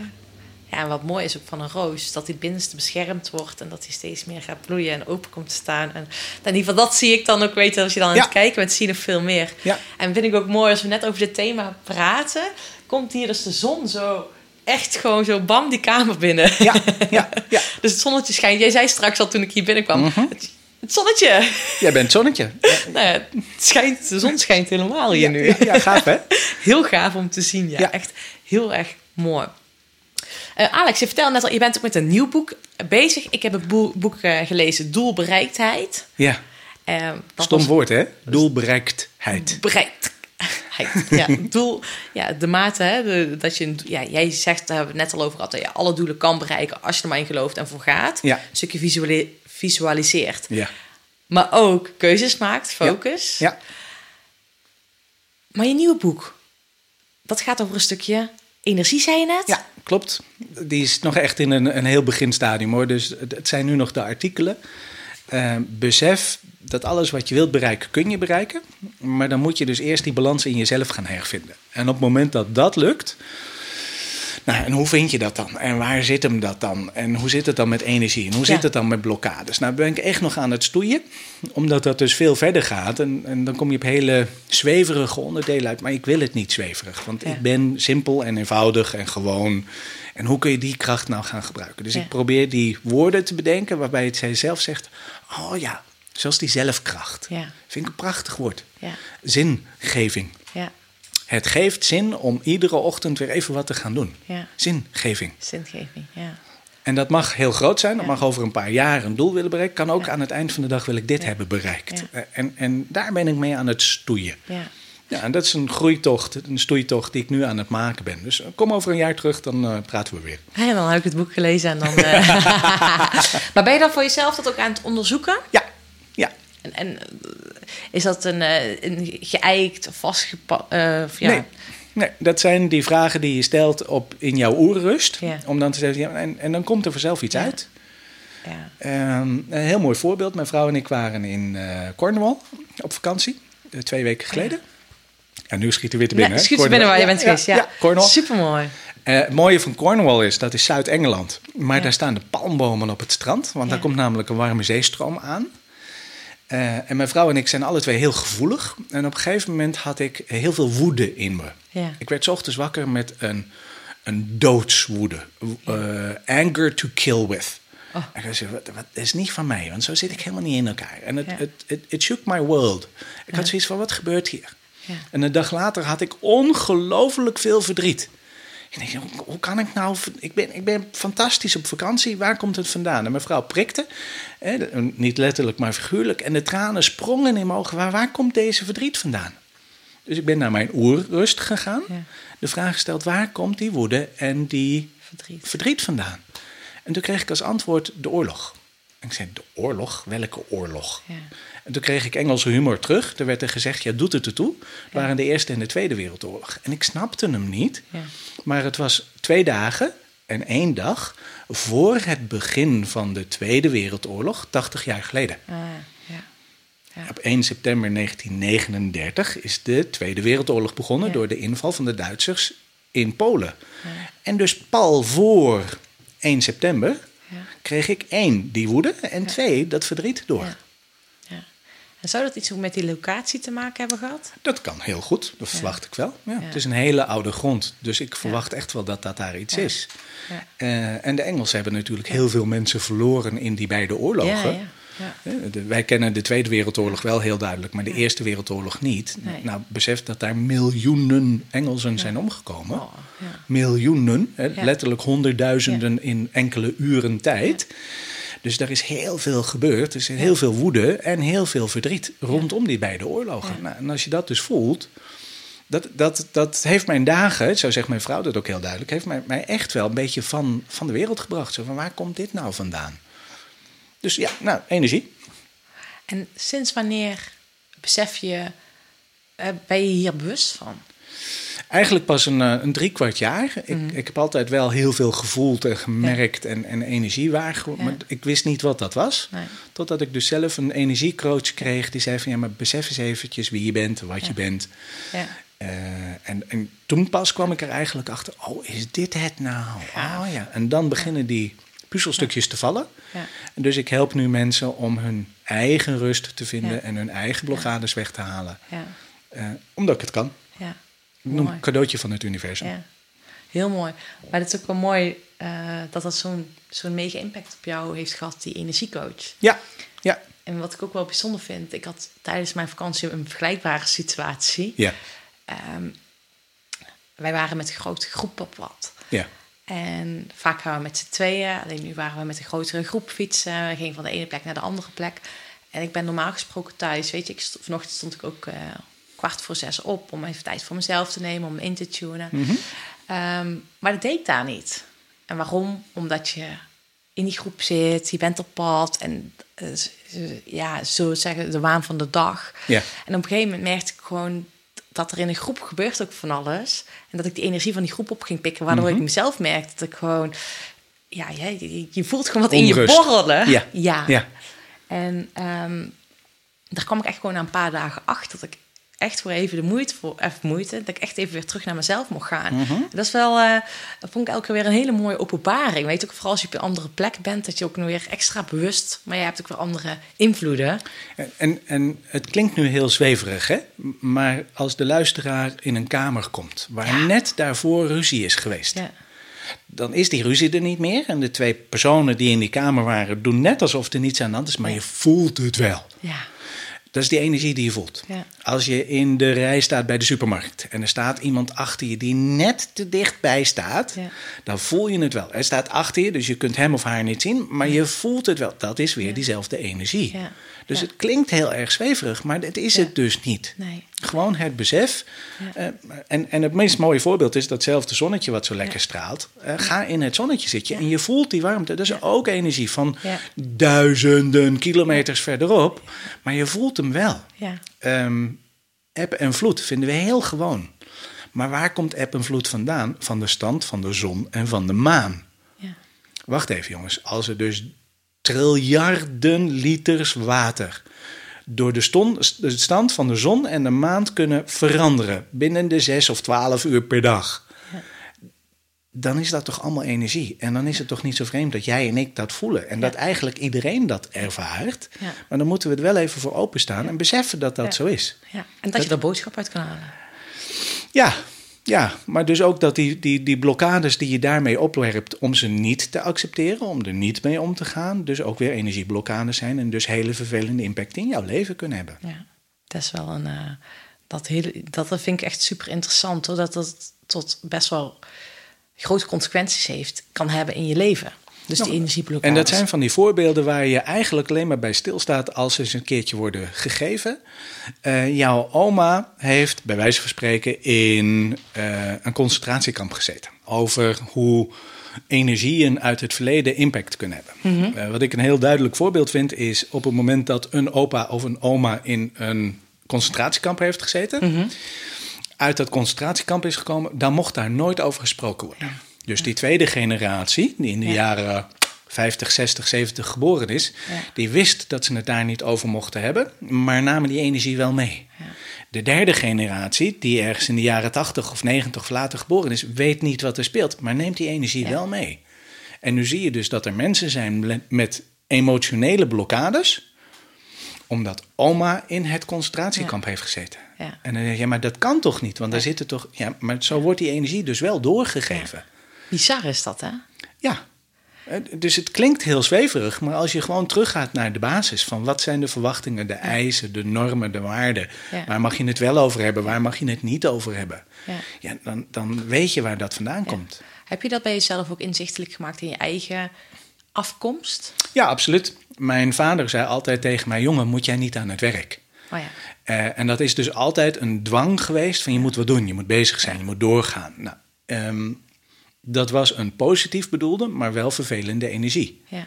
Speaker 1: ja, en wat mooi is ook van een roos, dat die binnenste beschermd wordt... en dat die steeds meer gaat bloeien en open komt te staan. En in ieder geval, dat zie ik dan ook weten als je dan aan het kijken bent, zie je nog veel meer.
Speaker 3: Ja.
Speaker 1: En vind ik ook mooi, als we net over dit thema praten... komt hier dus de zon zo echt gewoon zo bam die kamer binnen.
Speaker 3: Ja, ja, ja.
Speaker 1: Dus het zonnetje schijnt. Jij zei straks al toen ik hier binnenkwam. het, het zonnetje.
Speaker 3: Jij bent het zonnetje.
Speaker 1: nou ja, het schijnt, de zon schijnt helemaal hier nu.
Speaker 3: Ja, ja, gaaf hè?
Speaker 1: Heel gaaf om te zien. Ja,
Speaker 3: Ja.
Speaker 1: echt heel erg mooi. Eh, Alex, je vertelde net al, je bent ook met een nieuw boek bezig. Ik heb het boek, boek eh, gelezen, Doelbereiktheid.
Speaker 3: Ja,
Speaker 1: dat
Speaker 3: stom
Speaker 1: was-
Speaker 3: woord hè? Doelbereiktheid.
Speaker 1: Bereikt. Ja, doel, ja, de mate, hè, de- dat je, ja, jij zegt, daar hebben we het net al over gehad, dat je alle doelen kan bereiken als je er maar in gelooft en voor gaat.
Speaker 3: Ja.
Speaker 1: Een stukje visuali- visualiseert.
Speaker 3: Ja.
Speaker 1: Maar ook keuzes maakt, focus.
Speaker 3: Ja.
Speaker 1: Maar je nieuwe boek, dat gaat over een stukje energie, zei je net?
Speaker 3: Ja, klopt. Die is nog echt in een, een heel beginstadium hoor. Dus het, het zijn nu nog de artikelen. Eh, besef dat alles wat je wilt bereiken, kun je bereiken. Maar dan moet je dus eerst die balans in jezelf gaan hervinden. En op het moment dat dat lukt. Nou, en hoe vind je dat dan? En waar zit hem dat dan? En hoe zit het dan met energie? En hoe
Speaker 1: Ja.
Speaker 3: zit het dan met blokkades? Nou, ben ik echt nog aan het stoeien. Omdat dat dus veel verder gaat. En, en dan kom je op hele zweverige onderdelen uit. Maar ik wil het niet zweverig. Want
Speaker 1: Ja.
Speaker 3: ik ben simpel en eenvoudig en gewoon. En hoe kun je die kracht nou gaan gebruiken? Dus
Speaker 1: Ja.
Speaker 3: ik probeer die woorden te bedenken waarbij het zij zelf zegt: Oh ja, zoals die zelfkracht.
Speaker 1: Ja.
Speaker 3: Vind ik een prachtig woord.
Speaker 1: Ja,
Speaker 3: Zingeving.
Speaker 1: ja,
Speaker 3: Het geeft zin om iedere ochtend weer even wat te gaan doen.
Speaker 1: ja.
Speaker 3: Zingeving.
Speaker 1: Zingeving, ja.
Speaker 3: En dat mag heel groot zijn. Dat mag over een paar jaar een doel willen bereiken. Kan ook aan het eind van de dag wil ik dit hebben bereikt. Eh, En, en daar ben ik mee aan het stoeien.
Speaker 1: ja.
Speaker 3: Ja, en dat is een groeitocht, een stoeitocht die ik nu aan het maken ben. Dus eh, kom over een jaar terug, dan eh, praten we weer.
Speaker 1: En dan heb ik het boek gelezen en dan... maar ben je dan voor jezelf dat ook aan het onderzoeken?
Speaker 3: Ja.
Speaker 1: En, en eh, is dat een, eh, een geëikt of vastgepakt... ja.
Speaker 3: Nee, nee, dat zijn die vragen die je stelt op, in jouw oerrust.
Speaker 1: Ja.
Speaker 3: Om dan te zeggen, ja, en, en dan komt er vanzelf iets
Speaker 1: Ja.
Speaker 3: uit.
Speaker 1: Ja.
Speaker 3: Ehm, een heel mooi voorbeeld. Mijn vrouw en ik waren in eh, Cornwall op vakantie. eh, twee weken geleden. Ja, nu schiet er weer te binnen.
Speaker 1: Nee, schiet er binnen waar je bent geweest. Ja,
Speaker 3: Cornwall.
Speaker 1: Supermooi.
Speaker 3: Eh, het mooie van Cornwall is, dat is Zuid-Engeland. Maar
Speaker 1: Ja.
Speaker 3: daar staan de palmbomen op het strand. Want
Speaker 1: Ja.
Speaker 3: daar komt namelijk een warme zeestroom aan. Eh, en mijn vrouw en ik zijn alle twee heel gevoelig. En op een gegeven moment had ik heel veel woede in me.
Speaker 1: Ja.
Speaker 3: Ik werd ochtends wakker met een, een doodswoede. Eh, anger to kill with.
Speaker 1: Oh.
Speaker 3: En ik zei, wat, wat, dat is niet van mij, want zo zit ik helemaal niet in elkaar. En het
Speaker 1: Ja.
Speaker 3: het het shook my world. Ik had zoiets van, wat gebeurt hier?
Speaker 1: Ja.
Speaker 3: En een dag later had ik ongelooflijk veel verdriet. Ik denk, hoe, kan ik nou... Ik ben, ik ben fantastisch op vakantie. Waar komt het vandaan? En mijn vrouw prikte. Hè, niet letterlijk, maar figuurlijk. En de tranen sprongen in mijn ogen. Waar, waar komt deze verdriet vandaan? Dus ik ben naar mijn oerrust gegaan.
Speaker 1: Ja.
Speaker 3: De vraag gesteld, waar komt die woede en die
Speaker 1: Verdriet.
Speaker 3: verdriet vandaan? En toen kreeg ik als antwoord de oorlog. En ik zei, de oorlog? Welke oorlog?
Speaker 1: Ja.
Speaker 3: En toen kreeg ik Engelse humor terug. Er werd er gezegd, ja, doet het ertoe. Het waren de Eerste en de Tweede Wereldoorlog. En ik snapte hem niet.
Speaker 1: Ja.
Speaker 3: Maar het was twee dagen en één dag voor het begin van de Tweede Wereldoorlog, 80 jaar geleden.
Speaker 1: Ah, ja. Ja.
Speaker 3: Op 1 september 1939 is de Tweede Wereldoorlog begonnen
Speaker 1: Ja.
Speaker 3: door de inval van de Duitsers in Polen. En dus pal voor 1 september kreeg ik één, die woede, en twee, dat verdriet door.
Speaker 1: En zou dat iets ook met die locatie te maken hebben gehad?
Speaker 3: Dat kan heel goed, dat
Speaker 1: Ja.
Speaker 3: verwacht ik wel. Ja,
Speaker 1: Ja.
Speaker 3: Het is een hele oude grond, dus ik verwacht echt wel dat dat daar iets is.
Speaker 1: Ja.
Speaker 3: Eh, en de Engelsen hebben natuurlijk heel veel mensen verloren in die beide oorlogen.
Speaker 1: Ja, ja. ja.
Speaker 3: Eh, de- wij kennen de Tweede Wereldoorlog wel heel duidelijk, maar de Eerste Wereldoorlog niet.
Speaker 1: Nee.
Speaker 3: Nou, besef dat daar miljoenen Engelsen zijn omgekomen.
Speaker 1: Oh, ja.
Speaker 3: Miljoenen, hè, letterlijk honderdduizenden in enkele uren tijd. Dus daar is heel veel gebeurd. Er is heel veel woede en heel veel verdriet rondom die beide oorlogen. Nou, en als je dat dus voelt, dat, dat, dat heeft mijn dagen, zo zegt mijn vrouw dat ook heel duidelijk, heeft mij, mij echt wel een beetje van, van de wereld gebracht. Zo van waar komt dit nou vandaan? Dus ja, nou, energie.
Speaker 1: En sinds wanneer besef je, eh, ben je hier bewust van?
Speaker 3: Eigenlijk pas een, eh, een drie kwart jaar. Ik,
Speaker 1: Mhm.
Speaker 3: ik heb altijd wel heel veel gevoeld en gemerkt en, en energie waargenomen.
Speaker 1: Ja.
Speaker 3: Maar ik wist niet wat dat was.
Speaker 1: Nee.
Speaker 3: Totdat ik dus zelf een energiecoach kreeg die zei van... ja, maar besef eens eventjes wie je bent, wat je bent.
Speaker 1: Ja.
Speaker 3: Eh, en, en toen pas kwam ik er eigenlijk achter... oh, is dit het nou? Oh ja. En dan beginnen die puzzelstukjes te vallen.
Speaker 1: Ja.
Speaker 3: En dus ik help nu mensen om hun eigen rust te vinden... En hun eigen blokkades weg te halen.
Speaker 1: Ja.
Speaker 3: Eh, omdat ik het kan. Noem een cadeautje van het universum.
Speaker 1: Ja, heel mooi. Maar het is ook wel mooi eh, dat dat zo'n zo'n mega impact op jou heeft gehad, die energiecoach.
Speaker 3: Ja, ja,
Speaker 1: En wat ik ook wel bijzonder vind, ik had tijdens mijn vakantie een vergelijkbare situatie.
Speaker 3: ja,
Speaker 1: Ehm, wij waren met een grote groep op wat.
Speaker 3: ja.
Speaker 1: En vaak gaan we met z'n tweeën. Alleen nu waren we met een grotere groep fietsen. We gingen van de ene plek naar de andere plek. En ik ben normaal gesproken thuis. Weet je, ik st- vanochtend stond ik ook eh, kwart voor zes op om even tijd voor mezelf te nemen, om in te tunen. Ehm, maar dat deed ik daar niet. En waarom? Omdat je in die groep zit, je bent op pad en eh, ja, zo zeggen, de waan van de dag.
Speaker 3: Ja.
Speaker 1: En op een gegeven moment merkte ik gewoon dat er in een groep gebeurt ook van alles. En dat ik de energie van die groep op ging pikken, waardoor ik mezelf merkte dat ik gewoon, ja, je, je- voelt gewoon wat in je borrelen.
Speaker 3: Ja.
Speaker 1: ja.
Speaker 3: Ja.
Speaker 1: En ehm, daar kwam ik echt gewoon na een paar dagen achter dat ik echt voor even de moeite, voor, even moeite, dat ik echt even weer terug naar mezelf mocht gaan.
Speaker 3: Mhm.
Speaker 1: Dat is wel, eh, dat vond ik elke keer weer een hele mooie openbaring. Weet je, ook vooral als je op een andere plek bent, dat je ook nog weer extra bewust, maar je hebt ook weer andere invloeden.
Speaker 3: En, en het klinkt nu heel zweverig, hè? Maar als de luisteraar in een kamer komt waar
Speaker 1: Ja.
Speaker 3: net daarvoor ruzie is geweest,
Speaker 1: Ja,
Speaker 3: dan is die ruzie er niet meer. En de twee personen die in die kamer waren doen net alsof er niets aan de hand is, maar je voelt het wel.
Speaker 1: ja,
Speaker 3: Dat is die energie die je voelt.
Speaker 1: Ja.
Speaker 3: Als je in de rij staat bij de supermarkt en er staat iemand achter je die net te dichtbij staat,
Speaker 1: Ja.
Speaker 3: dan voel je het wel. Hij staat achter je, dus je kunt hem of haar niet zien, maar je voelt het wel. Dat is weer diezelfde energie.
Speaker 1: Ja.
Speaker 3: Dus het klinkt heel erg zweverig, maar dat is het dus niet.
Speaker 1: nee.
Speaker 3: Gewoon het besef. Eh, en, en het meest mooie voorbeeld is datzelfde zonnetje wat zo lekker straalt. Eh, ga in het zonnetje zitten en je voelt die warmte. Dat is ook energie van
Speaker 1: Ja.
Speaker 3: duizenden kilometers verderop. Maar je voelt hem wel.
Speaker 1: Ja,
Speaker 3: Ehm eb en vloed vinden we heel gewoon. Maar waar komt eb en vloed vandaan? Van de stand van de zon en van de maan.
Speaker 1: ja,
Speaker 3: Wacht even jongens, als er dus triljarden liters water door de, stand van de zon en de maan kunnen veranderen binnen de 6 of 12 uur per dag. Dan is dat toch allemaal energie. En dan is het toch niet zo vreemd dat jij en ik dat voelen. En dat eigenlijk iedereen dat ervaart.
Speaker 1: Ja.
Speaker 3: Maar dan moeten we het wel even voor openstaan en beseffen dat dat zo is.
Speaker 1: ja. En dat, je daar boodschap uit kan halen.
Speaker 3: Ja, ja, maar dus ook dat die, die, die blokkades die je daarmee opwerpt om ze niet te accepteren, om er niet mee om te gaan, dus ook weer energieblokkades zijn en dus hele vervelende impact in jouw leven kunnen hebben.
Speaker 1: Ja, dat is wel een. eh, dat, hele, dat vind ik echt super interessant, hoor. Dat dat tot best wel grote consequenties heeft, kan hebben in je leven. Dus die energieblokkades.
Speaker 3: En dat zijn van die voorbeelden waar je eigenlijk alleen maar bij stilstaat als ze eens een keertje worden gegeven. Eh, jouw oma heeft bij wijze van spreken in eh, een concentratiekamp gezeten. Over hoe energieën uit het verleden impact kunnen hebben. Eh, wat ik een heel duidelijk voorbeeld vind is op het moment dat een opa of een oma in een concentratiekamp heeft gezeten. Uit dat concentratiekamp is gekomen, dan mocht daar nooit over gesproken worden. Dus die tweede generatie, die in de
Speaker 1: Ja.
Speaker 3: jaren 50, 60, 70 geboren is, die wist dat ze het daar niet over mochten hebben, maar namen die energie wel mee. De derde generatie, die ergens in de jaren 80 of 90 of later geboren is, weet niet wat er speelt, maar neemt die energie wel mee. En nu zie je dus dat er mensen zijn met emotionele blokkades, omdat oma in het concentratiekamp heeft gezeten.
Speaker 1: Ja.
Speaker 3: En dan zeg je, ja, maar dat kan toch niet? Want daar zitten toch. Ja, maar zo wordt die energie dus wel doorgegeven.
Speaker 1: Bizar is dat, hè?
Speaker 3: Ja. Eh, Dus het klinkt heel zweverig, maar als je gewoon teruggaat naar de basis van wat zijn de verwachtingen, de eisen, de normen, de waarden.
Speaker 1: Ja.
Speaker 3: Waar mag je het wel over hebben, waar mag je het niet over hebben?
Speaker 1: Ja.
Speaker 3: Ja, dan, dan weet je waar dat vandaan komt.
Speaker 1: Heb je dat bij jezelf ook inzichtelijk gemaakt in je eigen afkomst?
Speaker 3: Ja, absoluut. Mijn vader zei altijd tegen mij: jongen, moet jij niet aan het werk?
Speaker 1: Oh ja.
Speaker 3: Eh, en dat is dus altijd een dwang geweest van je moet wat doen, je moet bezig zijn, je moet doorgaan. Nou, ehm, dat was een positief bedoelde, maar wel vervelende energie.
Speaker 1: Ja.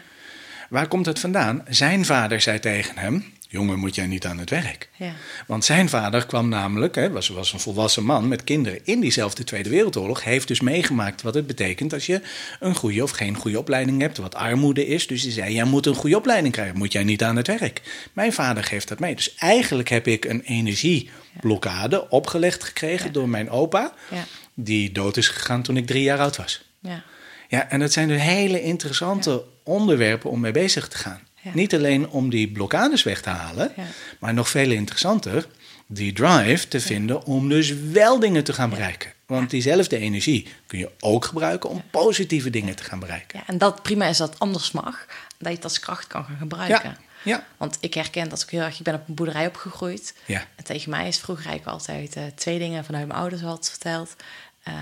Speaker 3: Waar komt het vandaan? Zijn vader zei tegen hem: Jongen, moet jij niet aan het werk?
Speaker 1: Ja.
Speaker 3: Want zijn vader kwam namelijk, hè, was, was een volwassen man met kinderen in diezelfde Tweede Wereldoorlog, heeft dus meegemaakt wat het betekent als je een goede of geen goede opleiding hebt, wat armoede is. Dus hij zei: Jij moet een goede opleiding krijgen, moet jij niet aan het werk? Mijn vader geeft dat mee. Dus eigenlijk heb ik een energieblokkade opgelegd gekregen door mijn opa,
Speaker 1: Ja.
Speaker 3: Die dood is gegaan toen ik drie jaar oud was.
Speaker 1: Ja.
Speaker 3: Ja, en dat zijn dus hele interessante onderwerpen om mee bezig te gaan.
Speaker 1: Ja.
Speaker 3: Niet alleen om die blokkades weg te halen,
Speaker 1: Ja.
Speaker 3: maar nog veel interessanter, die drive te vinden om dus wel dingen te gaan bereiken. Want diezelfde energie kun je ook gebruiken om positieve dingen te gaan bereiken.
Speaker 1: Ja, en dat prima is dat het anders mag, dat je het als kracht kan gaan gebruiken.
Speaker 3: Ja, ja.
Speaker 1: Want ik herken dat ook heel erg. Ik ben op een boerderij opgegroeid.
Speaker 3: Ja.
Speaker 1: En tegen mij is vroeger eigenlijk altijd eh, twee dingen vanuit mijn ouders altijd verteld. Eh,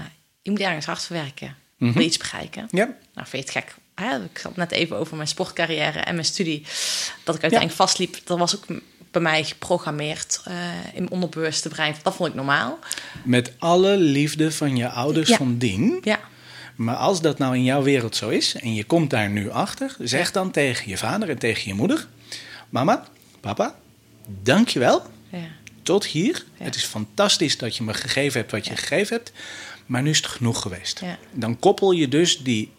Speaker 1: je moet ergens hard verwerken. Wil je iets bereiken?
Speaker 3: Ja.
Speaker 1: Nou, vind je het gek? Hè? Ik had net even over mijn sportcarrière en mijn studie. Dat ik uiteindelijk vastliep. Dat was ook bij mij geprogrammeerd eh, in mijn onderbewuste brein. Dat vond ik normaal.
Speaker 3: Met alle liefde van je ouders
Speaker 1: Ja.
Speaker 3: van dien.
Speaker 1: Ja,
Speaker 3: Maar als dat nou in jouw wereld zo is en je komt daar nu achter, zeg dan tegen je vader en tegen je moeder: Mama, papa, dankjewel.
Speaker 1: ja,
Speaker 3: tot hier.
Speaker 1: Ja.
Speaker 3: Het is fantastisch dat je me gegeven hebt wat je gegeven hebt. Maar nu is het genoeg geweest.
Speaker 1: Ja.
Speaker 3: Dan koppel je dus die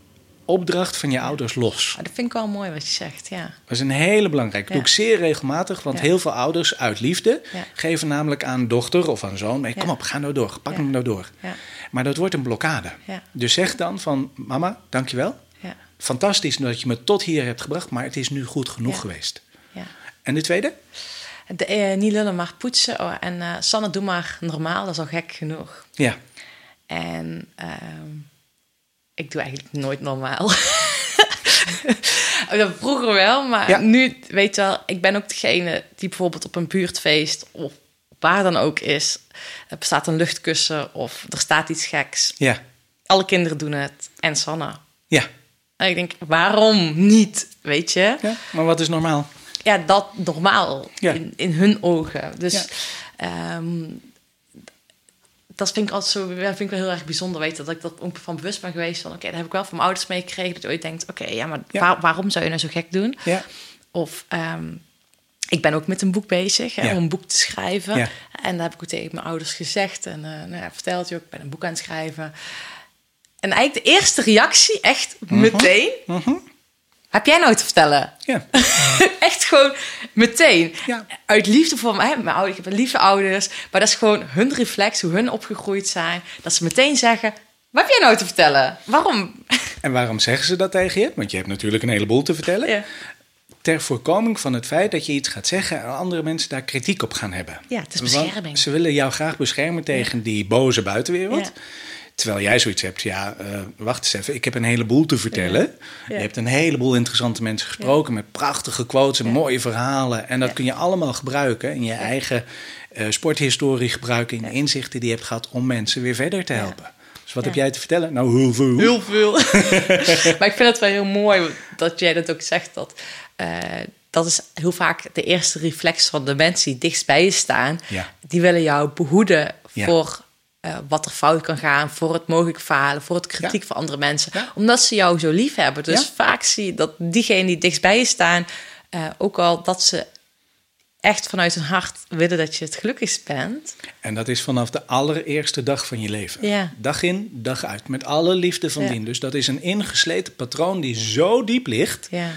Speaker 3: opdracht van je ouders los.
Speaker 1: Maar dat vind ik wel mooi wat je zegt. Ja,
Speaker 3: Dat is een hele belangrijke. Dat doe ik zeer regelmatig. Want heel veel ouders uit liefde geven namelijk aan dochter of aan zoon... Nee, kom op, ga nou door. Pak hem nou door.
Speaker 1: Ja.
Speaker 3: Maar dat wordt een blokkade. Dus zeg dan van... Mama, dankjewel.
Speaker 1: ja,
Speaker 3: Fantastisch dat je me tot hier hebt gebracht. Maar het is nu goed genoeg geweest.
Speaker 1: ja.
Speaker 3: En de tweede?
Speaker 1: De, eh, niet lullen, maar poetsen. Oh, en eh, Sanne, doe maar normaal. Dat is al gek genoeg.
Speaker 3: Ja.
Speaker 1: En ehm, ik doe eigenlijk nooit normaal. Vroeger wel, maar
Speaker 3: Ja.
Speaker 1: nu, weet je wel, ik ben ook degene die bijvoorbeeld op een buurtfeest of waar dan ook is, er bestaat een luchtkussen of er staat iets geks.
Speaker 3: Ja.
Speaker 1: Alle kinderen doen het en Sanne.
Speaker 3: Ja.
Speaker 1: En ik denk, waarom niet, weet je?
Speaker 3: ja. Maar wat is normaal?
Speaker 1: ja, dat normaal
Speaker 3: Ja.
Speaker 1: in, in hun ogen. Dus
Speaker 3: Ja.
Speaker 1: ehm, dat vind ik altijd zo, ja, vind ik wel heel erg bijzonder, weet je, dat ik dat ook van bewust ben geweest van, oké, dat heb ik wel van mijn ouders meegekregen, dat je ooit denkt, oké, ja, maar
Speaker 3: Ja.
Speaker 1: waar- waarom zou je nou zo gek doen?
Speaker 3: Ja.
Speaker 1: Of ehm, ik ben ook met een boek bezig, hè, om een boek te schrijven. En dat heb ik ook tegen mijn ouders gezegd en eh nou verteld je ook, ik ben een boek aan het schrijven. En eigenlijk de eerste reactie, echt
Speaker 3: Mhm.
Speaker 1: meteen, heb jij nou te vertellen?
Speaker 3: Ja.
Speaker 1: Echt gewoon meteen.
Speaker 3: Ja.
Speaker 1: Uit liefde voor mij. Mijn ouders, ik heb lieve ouders. Maar dat is gewoon hun reflex, hoe hun opgegroeid zijn. Dat ze meteen zeggen: Wat heb jij nou te vertellen? Waarom?
Speaker 3: En waarom zeggen ze dat tegen je? Want je hebt natuurlijk een heleboel te vertellen.
Speaker 1: Ja.
Speaker 3: Ter voorkoming van het feit dat je iets gaat zeggen en andere mensen daar kritiek op gaan hebben.
Speaker 1: Ja, het is
Speaker 3: Want
Speaker 1: bescherming.
Speaker 3: ze willen jou graag beschermen tegen die boze buitenwereld.
Speaker 1: Ja.
Speaker 3: Terwijl jij zoiets hebt, ja, eh, wacht eens even, ik heb een heleboel te vertellen.
Speaker 1: Ja.
Speaker 3: Je hebt een heleboel interessante mensen gesproken met prachtige quotes en mooie verhalen. En dat kun je allemaal gebruiken in je eigen eh, sporthistorie gebruiken, in de inzichten die je hebt gehad om mensen weer verder te helpen. Dus wat heb jij te vertellen? Nou, heel veel.
Speaker 1: Heel veel. maar ik vind het wel heel mooi dat jij dat ook zegt. Dat, eh, dat is heel vaak de eerste reflex van de mensen die dichtst bij je staan.
Speaker 3: Ja.
Speaker 1: Die willen jou behoeden
Speaker 3: Ja.
Speaker 1: voor eh, wat er fout kan gaan, voor het mogelijk falen, voor het kritiek
Speaker 3: Ja.
Speaker 1: van andere mensen.
Speaker 3: Ja.
Speaker 1: Omdat ze jou zo lief hebben. Dus
Speaker 3: Ja.
Speaker 1: vaak zie je dat diegenen die dichtst bij je staan, eh, ook al dat ze echt vanuit hun hart willen dat je het gelukkigst bent.
Speaker 3: En dat is vanaf de allereerste dag van je leven.
Speaker 1: Ja.
Speaker 3: Dag in, dag uit. Met alle liefde van dien. Dus dat is een ingesleten patroon die zo diep ligt.
Speaker 1: Ja.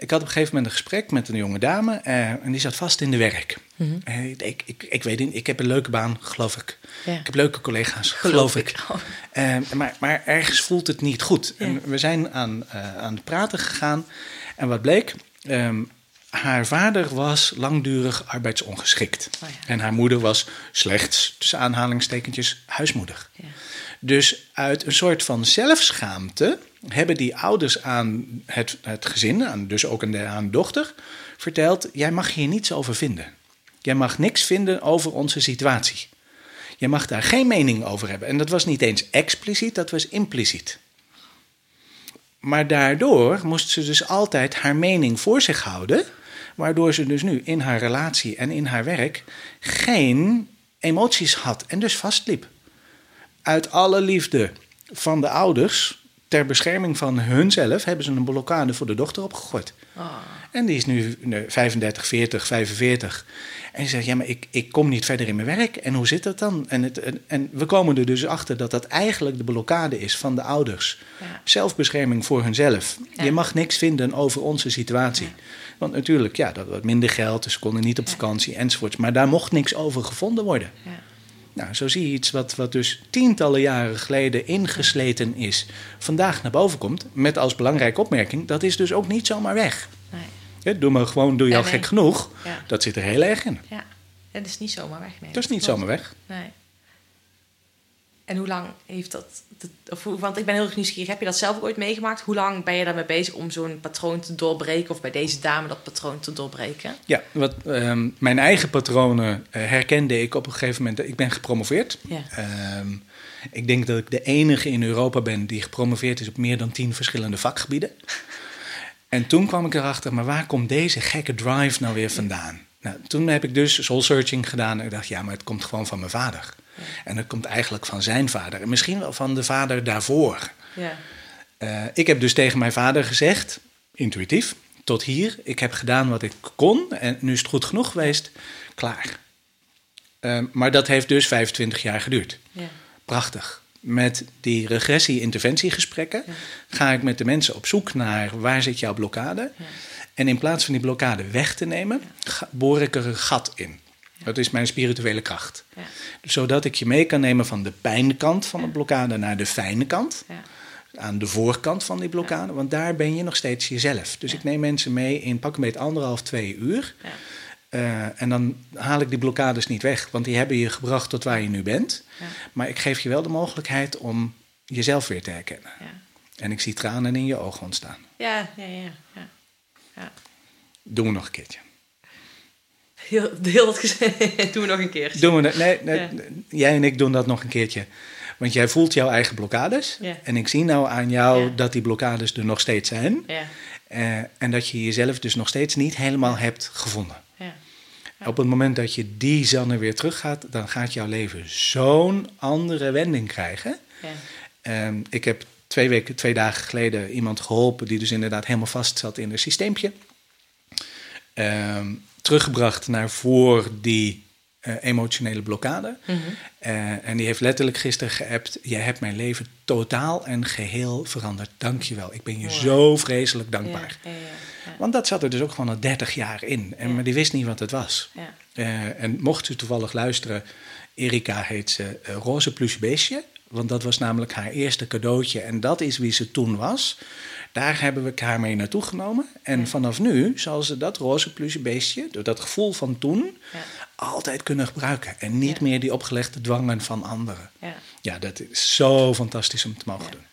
Speaker 3: Ik had op een gegeven moment een gesprek met een jonge dame. eh, en die zat vast in de werk.
Speaker 1: Mhm.
Speaker 3: Eh, ik, ik, ik weet niet, ik heb een leuke baan, geloof ik.
Speaker 1: Ja.
Speaker 3: Ik heb leuke collega's,
Speaker 1: Geloof
Speaker 3: geloof,
Speaker 1: ik.
Speaker 3: ik.
Speaker 1: Oh.
Speaker 3: Eh, maar, maar ergens voelt het niet goed.
Speaker 1: Ja.
Speaker 3: En we zijn aan, eh, aan het praten gegaan. En wat bleek? Ehm, haar vader was langdurig arbeidsongeschikt.
Speaker 1: Oh ja.
Speaker 3: En haar moeder was slechts, tussen aanhalingstekentjes, huismoeder.
Speaker 1: Ja.
Speaker 3: Dus uit een soort van zelfschaamte hebben die ouders aan het, het gezin, aan, dus ook aan de, aan de dochter, verteld: Jij mag hier niets over vinden. Jij mag niks vinden over onze situatie. Je mag daar geen mening over hebben. En dat was niet eens expliciet, dat was impliciet. Maar daardoor moest ze dus altijd haar mening voor zich houden, waardoor ze dus nu in haar relatie en in haar werk geen emoties had en dus vastliep. Uit alle liefde van de ouders, ter bescherming van hunzelf, hebben ze een blokkade voor de dochter opgegooid.
Speaker 1: Oh.
Speaker 3: En die is nu eh, 35, 40, 45. En ze zegt, ja, maar ik, ik kom niet verder in mijn werk. En hoe zit dat dan? En, het, en, en we komen er dus achter dat dat eigenlijk de blokkade is van de ouders.
Speaker 1: Ja.
Speaker 3: Zelfbescherming voor hunzelf.
Speaker 1: Ja.
Speaker 3: Je mag niks vinden over onze situatie. Want natuurlijk, ja, dat wat minder geld, dus ze konden niet op vakantie enzovoorts. Maar daar mocht niks over gevonden worden.
Speaker 1: Ja.
Speaker 3: Nou, zo zie je iets wat, wat dus tientallen jaren geleden ingesleten is, vandaag naar boven komt. Met als belangrijke opmerking, dat is dus ook niet zomaar weg.
Speaker 1: Nee.
Speaker 3: Ja, doe maar gewoon, doe je
Speaker 1: Ja,
Speaker 3: al
Speaker 1: nee.
Speaker 3: gek genoeg.
Speaker 1: Ja.
Speaker 3: Dat zit er heel erg in.
Speaker 1: Ja. Dat is niet zomaar weg. Nee.
Speaker 3: Dat is niet zomaar weg.
Speaker 1: Nee. En hoe lang heeft dat... dat- of, want ik ben heel erg nieuwsgierig. Heb je dat zelf ook ooit meegemaakt? Hoe lang ben je daarmee bezig om zo'n patroon te doorbreken? Of bij deze dame dat patroon te doorbreken?
Speaker 3: Ja, wat, ehm, mijn eigen patronen eh, herkende ik op een gegeven moment. Ik ben gepromoveerd.
Speaker 1: Ja.
Speaker 3: Ehm, ik denk dat ik de enige in Europa ben die gepromoveerd is op meer dan tien verschillende vakgebieden. En toen kwam ik erachter, maar waar komt deze gekke drive nou weer vandaan? Nou, toen heb ik dus soul searching gedaan en ik dacht, ja, maar het komt gewoon van mijn vader. En het komt eigenlijk van zijn vader en misschien wel van de vader daarvoor.
Speaker 1: Ja.
Speaker 3: Eh, ik heb dus tegen mijn vader gezegd, intuïtief, tot hier. Ik heb gedaan wat ik kon en nu is het goed genoeg geweest. Klaar. Eh, maar dat heeft dus 25 jaar geduurd.
Speaker 1: Ja.
Speaker 3: Prachtig. Met die regressie-interventiegesprekken ga ik met de mensen op zoek naar waar zit jouw blokkade. En in plaats van die blokkade weg te nemen, boor ik er een gat in. Dat is mijn spirituele kracht.
Speaker 1: Ja.
Speaker 3: Zodat ik je mee kan nemen van de pijnkant van de blokkade naar de fijne kant
Speaker 1: Ja.
Speaker 3: aan de voorkant van die blokkade, want daar ben je nog steeds jezelf. Dus ik neem mensen mee in pak een beetje anderhalf, twee uur.
Speaker 1: Ja.
Speaker 3: Eh, en dan haal ik die blokkades niet weg, want die hebben je gebracht tot waar je nu bent.
Speaker 1: Ja.
Speaker 3: Maar ik geef je wel de mogelijkheid om jezelf weer te herkennen.
Speaker 1: Ja.
Speaker 3: En ik zie tranen in je ogen ontstaan.
Speaker 1: Ja, ja, ja. ja. ja.
Speaker 3: Doen we nog een keertje.
Speaker 1: Heel, heel dat gezegd. Doen we nog een keer.
Speaker 3: Doen we dat, nee, nee,
Speaker 1: Ja.
Speaker 3: Jij en ik doen dat nog een keertje. Want jij voelt jouw eigen blokkades.
Speaker 1: Ja.
Speaker 3: En ik zie nou aan jou
Speaker 1: Ja.
Speaker 3: dat die blokkades er nog steeds zijn.
Speaker 1: Ja.
Speaker 3: Eh, en dat je jezelf dus nog steeds niet helemaal hebt gevonden.
Speaker 1: Ja.
Speaker 3: Op het moment dat je die zanne weer teruggaat, dan gaat jouw leven zo'n andere wending krijgen.
Speaker 1: Ja.
Speaker 3: Ehm, ik heb twee, weken, twee dagen geleden iemand geholpen die dus inderdaad helemaal vast zat in een systeempje. Ehm, teruggebracht naar voor die eh, emotionele blokkade. Eh, en die heeft letterlijk gisteren geappt: Jij hebt mijn leven totaal en geheel veranderd. Dank je wel. Ik ben je zo vreselijk dankbaar.
Speaker 1: Ja, ja, ja.
Speaker 3: Want dat zat er dus ook gewoon al 30 jaar in. En. Maar die wist niet wat het was.
Speaker 1: Ja.
Speaker 3: Eh, en mocht u toevallig luisteren, Erika heet ze Roze Pluche Beestje. Want dat was namelijk haar eerste cadeautje. En dat is wie ze toen was. Daar hebben we haar mee naartoe genomen. En vanaf nu zal ze dat roze pluche beestje, door dat gevoel van toen, altijd kunnen gebruiken. En niet meer die opgelegde dwangen van anderen.
Speaker 1: Ja.
Speaker 3: Ja, dat is zo fantastisch om te mogen doen.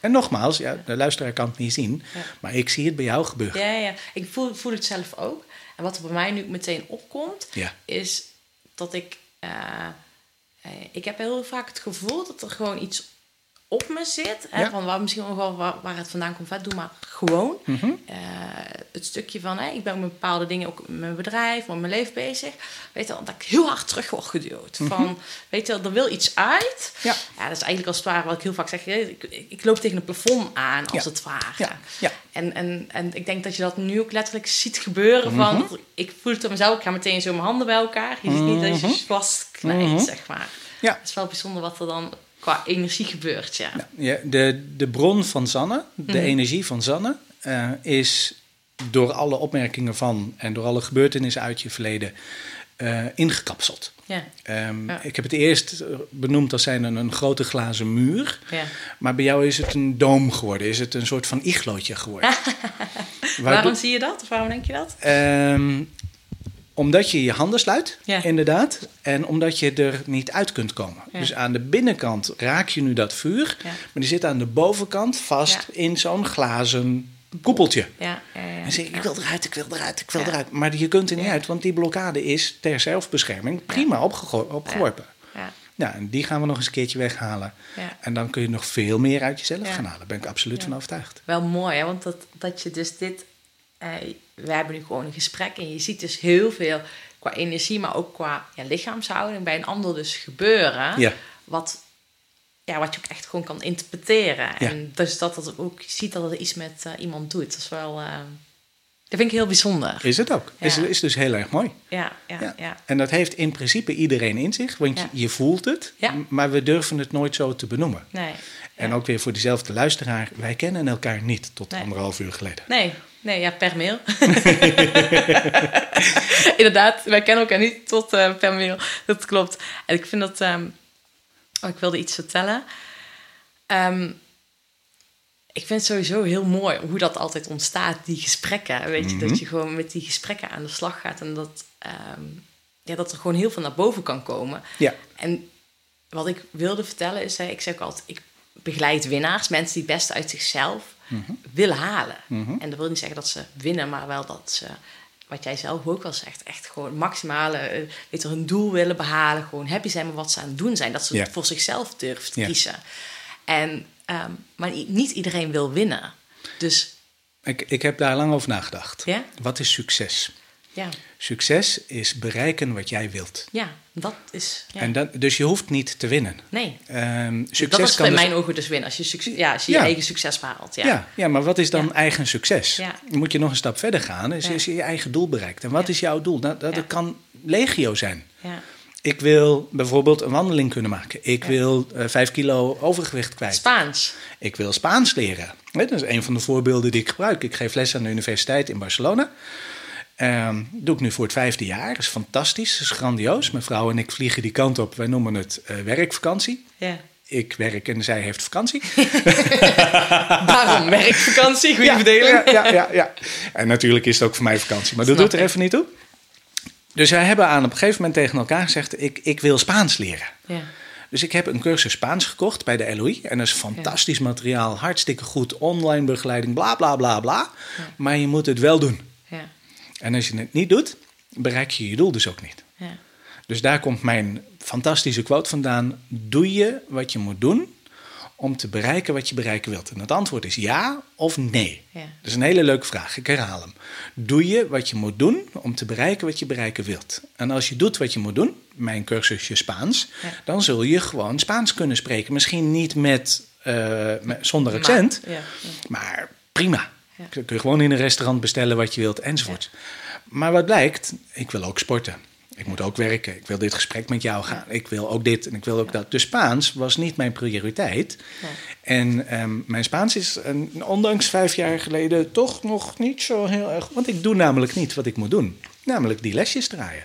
Speaker 3: En nogmaals, ja, de luisteraar kan het niet zien,
Speaker 1: Ja.
Speaker 3: maar ik zie het bij jou gebeuren.
Speaker 1: Ja, ja. Ik voel, voel het zelf ook. En wat er bij mij nu meteen opkomt,
Speaker 3: Ja.
Speaker 1: is dat ik... eh, eh, ik heb heel vaak het gevoel dat er gewoon iets op me zit. Hè,
Speaker 3: Ja.
Speaker 1: Van waar misschien wel waar, waar het vandaan komt. Vet, doe maar gewoon.
Speaker 3: Mhm.
Speaker 1: Eh, het stukje van, hè, ik ben met bepaalde dingen ook met mijn bedrijf, met mijn leven bezig. Weet je, wel, dat ik heel hard terug word geduwd. Van, weet je, wel, er wil iets uit.
Speaker 3: Mhm. Ja.
Speaker 1: ja, dat is eigenlijk als het ware wat ik heel vaak zeg. Ik, ik, loop tegen een plafond aan, als
Speaker 3: Ja.
Speaker 1: het ware.
Speaker 3: Ja. Ja.
Speaker 1: En, en, en ik denk dat je dat nu ook letterlijk ziet gebeuren. Van,
Speaker 3: Mhm.
Speaker 1: ik voel het op mezelf, ik ga meteen zo mijn handen bij elkaar. Je ziet niet dat je vastknijpt,
Speaker 3: Mhm.
Speaker 1: zeg maar.
Speaker 3: Ja.
Speaker 1: Het is wel bijzonder wat er dan qua energie gebeurt, ja.
Speaker 3: Ja, de, de bron van Zanne, de
Speaker 1: Mhm.
Speaker 3: energie van Zanne, eh, is door alle opmerkingen van en door alle gebeurtenissen uit je verleden eh, ingekapseld.
Speaker 1: Ja,
Speaker 3: Ehm,
Speaker 1: Ja.
Speaker 3: Ik heb het eerst benoemd als zijn een, een grote glazen muur.
Speaker 1: ja.
Speaker 3: Maar bij jou is het een doom geworden. Is het een soort van iglootje geworden.
Speaker 1: Waarom zie je dat? Of waarom denk je dat?
Speaker 3: Ehm, omdat je je handen sluit,
Speaker 1: Ja.
Speaker 3: inderdaad. En omdat je er niet uit kunt komen.
Speaker 1: Ja.
Speaker 3: Dus aan de binnenkant raak je nu dat vuur. Maar die zit aan de bovenkant vast in zo'n glazen koepeltje.
Speaker 1: Ja, ja, ja.
Speaker 3: En zeg ik, ik wil eruit, ik wil eruit, ik wil eruit. Maar je kunt er niet uit, want die blokkade is ter zelfbescherming prima opgeworpen.
Speaker 1: Ja,
Speaker 3: en die gaan we nog eens een keertje weghalen.
Speaker 1: ja.
Speaker 3: En dan kun je nog veel meer uit jezelf gaan halen. Daar ben ik absoluut van overtuigd.
Speaker 1: Wel mooi, hè? want dat, dat je dus dit... Eh, we hebben nu gewoon een gesprek en je ziet dus heel veel qua energie, maar ook qua ja, lichaamshouding bij een ander dus gebeuren.
Speaker 3: Ja.
Speaker 1: Wat, ja, wat je ook echt gewoon kan interpreteren.
Speaker 3: Ja.
Speaker 1: En dus dat het ook je ziet dat het iets met eh, iemand doet. Dat is wel... eh, dat vind ik heel bijzonder.
Speaker 3: Is het ook. Is,
Speaker 1: Ja.
Speaker 3: is dus heel erg mooi.
Speaker 1: Ja, ja,
Speaker 3: Ja.
Speaker 1: ja.
Speaker 3: En dat heeft in principe iedereen in zich, want
Speaker 1: Ja.
Speaker 3: je, voelt het, maar we durven het nooit zo te benoemen.
Speaker 1: Nee.
Speaker 3: En ook weer voor diezelfde luisteraar, wij kennen elkaar niet tot
Speaker 1: Nee.
Speaker 3: anderhalf uur geleden.
Speaker 1: Nee, nee, ja, per mail. Inderdaad, wij kennen elkaar niet tot eh, per mail. Dat klopt. En ik vind dat... ehm, oh, ik wilde iets vertellen. Ehm, ik vind het sowieso heel mooi hoe dat altijd ontstaat, die gesprekken. Weet je, dat je gewoon met die gesprekken aan de slag gaat. En dat, ehm, ja, dat er gewoon heel veel naar boven kan komen.
Speaker 3: Ja,
Speaker 1: En wat ik wilde vertellen is, hè, ik zeg ook altijd, ik begeleid winnaars, mensen die het beste uit zichzelf willen halen. En dat wil niet zeggen dat ze winnen, maar wel dat ze, wat jij zelf ook wel zegt, echt gewoon maximale, eh, weet je, hun doel willen behalen, gewoon happy zijn met wat ze aan het doen zijn, dat ze het voor zichzelf te
Speaker 3: Ja.
Speaker 1: kiezen. En, ehm, maar niet iedereen wil winnen. Dus
Speaker 3: ik, ik heb daar lang over nagedacht.
Speaker 1: Ja?
Speaker 3: Wat is succes?
Speaker 1: Ja,
Speaker 3: Succes is bereiken wat jij wilt.
Speaker 1: ja dat is. Ja.
Speaker 3: En dat, dus je hoeft niet te winnen.
Speaker 1: nee,
Speaker 3: Ehm, succes
Speaker 1: dat is
Speaker 3: kan
Speaker 1: in
Speaker 3: dus-
Speaker 1: mijn ogen dus winnen. Als je, succes, ja, als je eigen succes behaalt. Ja.
Speaker 3: Ja. Ja, maar wat is dan eigen succes? Dan moet je nog een stap verder gaan. Is, je je eigen doel bereikt. En wat is jouw doel? Nou, dat kan legio zijn.
Speaker 1: ja.
Speaker 3: Ik wil bijvoorbeeld een wandeling kunnen maken. Ik
Speaker 1: Ja.
Speaker 3: wil eh, vijf kilo overgewicht kwijt.
Speaker 1: Spaans.
Speaker 3: Ik wil Spaans leren. Dat is een van de voorbeelden die ik gebruik. Ik geef les aan de universiteit in Barcelona. Ehm doe ik nu voor het vijfde jaar. Dat is fantastisch, is grandioos. Mijn vrouw en ik vliegen die kant op. Wij noemen het eh, werkvakantie.
Speaker 1: Ja.
Speaker 3: Ik werk en zij heeft vakantie.
Speaker 1: Daarom werkvakantie, goede verdeling.
Speaker 3: Ja, ja, ja, ja. En natuurlijk is het ook voor mij vakantie. Maar dat
Speaker 1: Snap
Speaker 3: doet er
Speaker 1: ik.
Speaker 3: even niet toe. Dus wij hebben aan op een gegeven moment tegen elkaar gezegd... ik, ik wil Spaans leren.
Speaker 1: Ja.
Speaker 3: Dus ik heb een cursus Spaans gekocht bij de LOI. En dat is fantastisch materiaal, hartstikke goed, online begeleiding, bla bla bla bla. Maar je moet het wel doen. En als je het niet doet, bereik je je doel dus ook niet.
Speaker 1: Ja.
Speaker 3: Dus daar komt mijn fantastische quote vandaan. Doe je wat je moet doen om te bereiken wat je bereiken wilt? En het antwoord is ja of nee.
Speaker 1: Ja.
Speaker 3: Dat is een hele leuke vraag. Ik herhaal hem. Doe je wat je moet doen om te bereiken wat je bereiken wilt? En als je doet wat je moet doen, mijn cursusje Spaans,
Speaker 1: Ja.
Speaker 3: dan zul je gewoon Spaans kunnen spreken. Misschien niet met, eh, met- zonder accent,
Speaker 1: Maar-
Speaker 3: maar prima. Kun je gewoon in een restaurant bestellen wat je wilt enzovoort. Maar wat blijkt, ik wil ook sporten. Ik moet ook werken. Ik wil dit gesprek met jou gaan. Ik wil ook dit en ik wil ook dat. Dus Spaans was niet mijn prioriteit. En ehm, mijn Spaans is, een, ondanks vijf jaar geleden, toch nog niet zo heel erg. Want ik doe namelijk niet wat ik moet doen. Namelijk die lesjes draaien.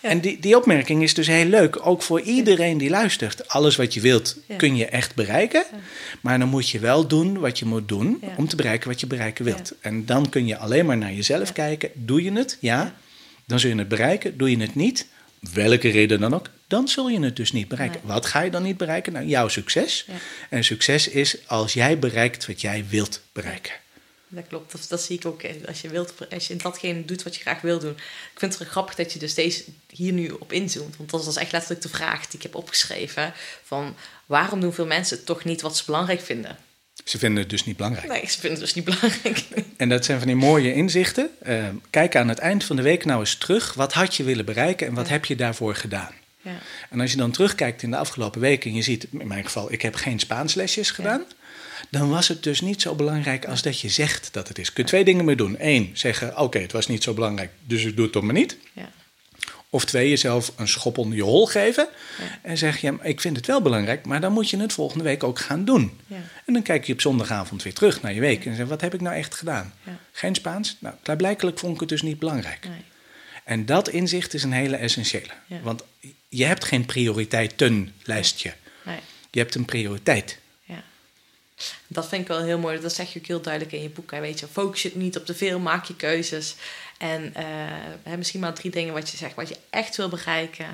Speaker 3: En die, die opmerking is dus heel leuk, ook voor iedereen die luistert. Alles wat je wilt kun je echt bereiken. Maar dan moet je wel doen wat je moet doen om te bereiken wat je bereiken wilt. En dan kun je alleen maar naar jezelf kijken. Doe je het? Ja. Dan zul je het bereiken. Doe je het niet? Welke reden dan ook? Dan zul je het dus niet bereiken. Wat ga je dan niet bereiken? Nou, jouw succes.
Speaker 1: Ja.
Speaker 3: En succes is als jij bereikt wat jij wilt bereiken.
Speaker 1: Dat klopt, dat, dat zie ik ook. eh, Als je, wilt, als je datgene doet wat je graag wil doen. Ik vind het grappig dat je dus deze hier nu op inzoomt. Want dat was echt letterlijk de vraag die ik heb opgeschreven. Van waarom doen veel mensen toch niet wat ze belangrijk vinden?
Speaker 3: Ze vinden het dus niet belangrijk.
Speaker 1: Nee, ze vinden het dus niet belangrijk.
Speaker 3: En dat zijn van die mooie inzichten. Eh, kijk aan het eind van de week nou eens terug. Wat had je willen bereiken en wat
Speaker 1: Ja.
Speaker 3: heb je daarvoor gedaan?
Speaker 1: Ja,
Speaker 3: En als je dan terugkijkt in de afgelopen weken en je ziet, in mijn geval, ik heb geen Spaanslesjes gedaan. Dan was het dus niet zo belangrijk als dat je zegt dat het is. Kun je twee dingen mee doen. Eén, zeggen, oké, het was niet zo belangrijk, dus ik doe het toch maar niet.
Speaker 1: ja,
Speaker 3: Of twee, jezelf een schop onder je hol geven.
Speaker 1: Ja.
Speaker 3: En zeg je, ik vind het wel belangrijk, maar dan moet je het volgende week ook gaan doen.
Speaker 1: ja.
Speaker 3: En dan kijk je op zondagavond weer terug naar je week. En zeg, wat heb ik nou echt gedaan?
Speaker 1: Ja.
Speaker 3: Geen Spaans? Nou, klaarblijkelijk vond ik het dus niet belangrijk.
Speaker 1: Nee.
Speaker 3: En dat inzicht is een hele essentiële. Want je hebt geen prioriteitenlijstje.
Speaker 1: nee.
Speaker 3: Je hebt een prioriteit.
Speaker 1: Dat vind ik wel heel mooi. Dat zeg je ook heel duidelijk in je boek. Hè. Weet je, focus je niet op te veel, maak je keuzes. En eh, hè, misschien maar drie dingen wat je zegt, wat je echt wil bereiken.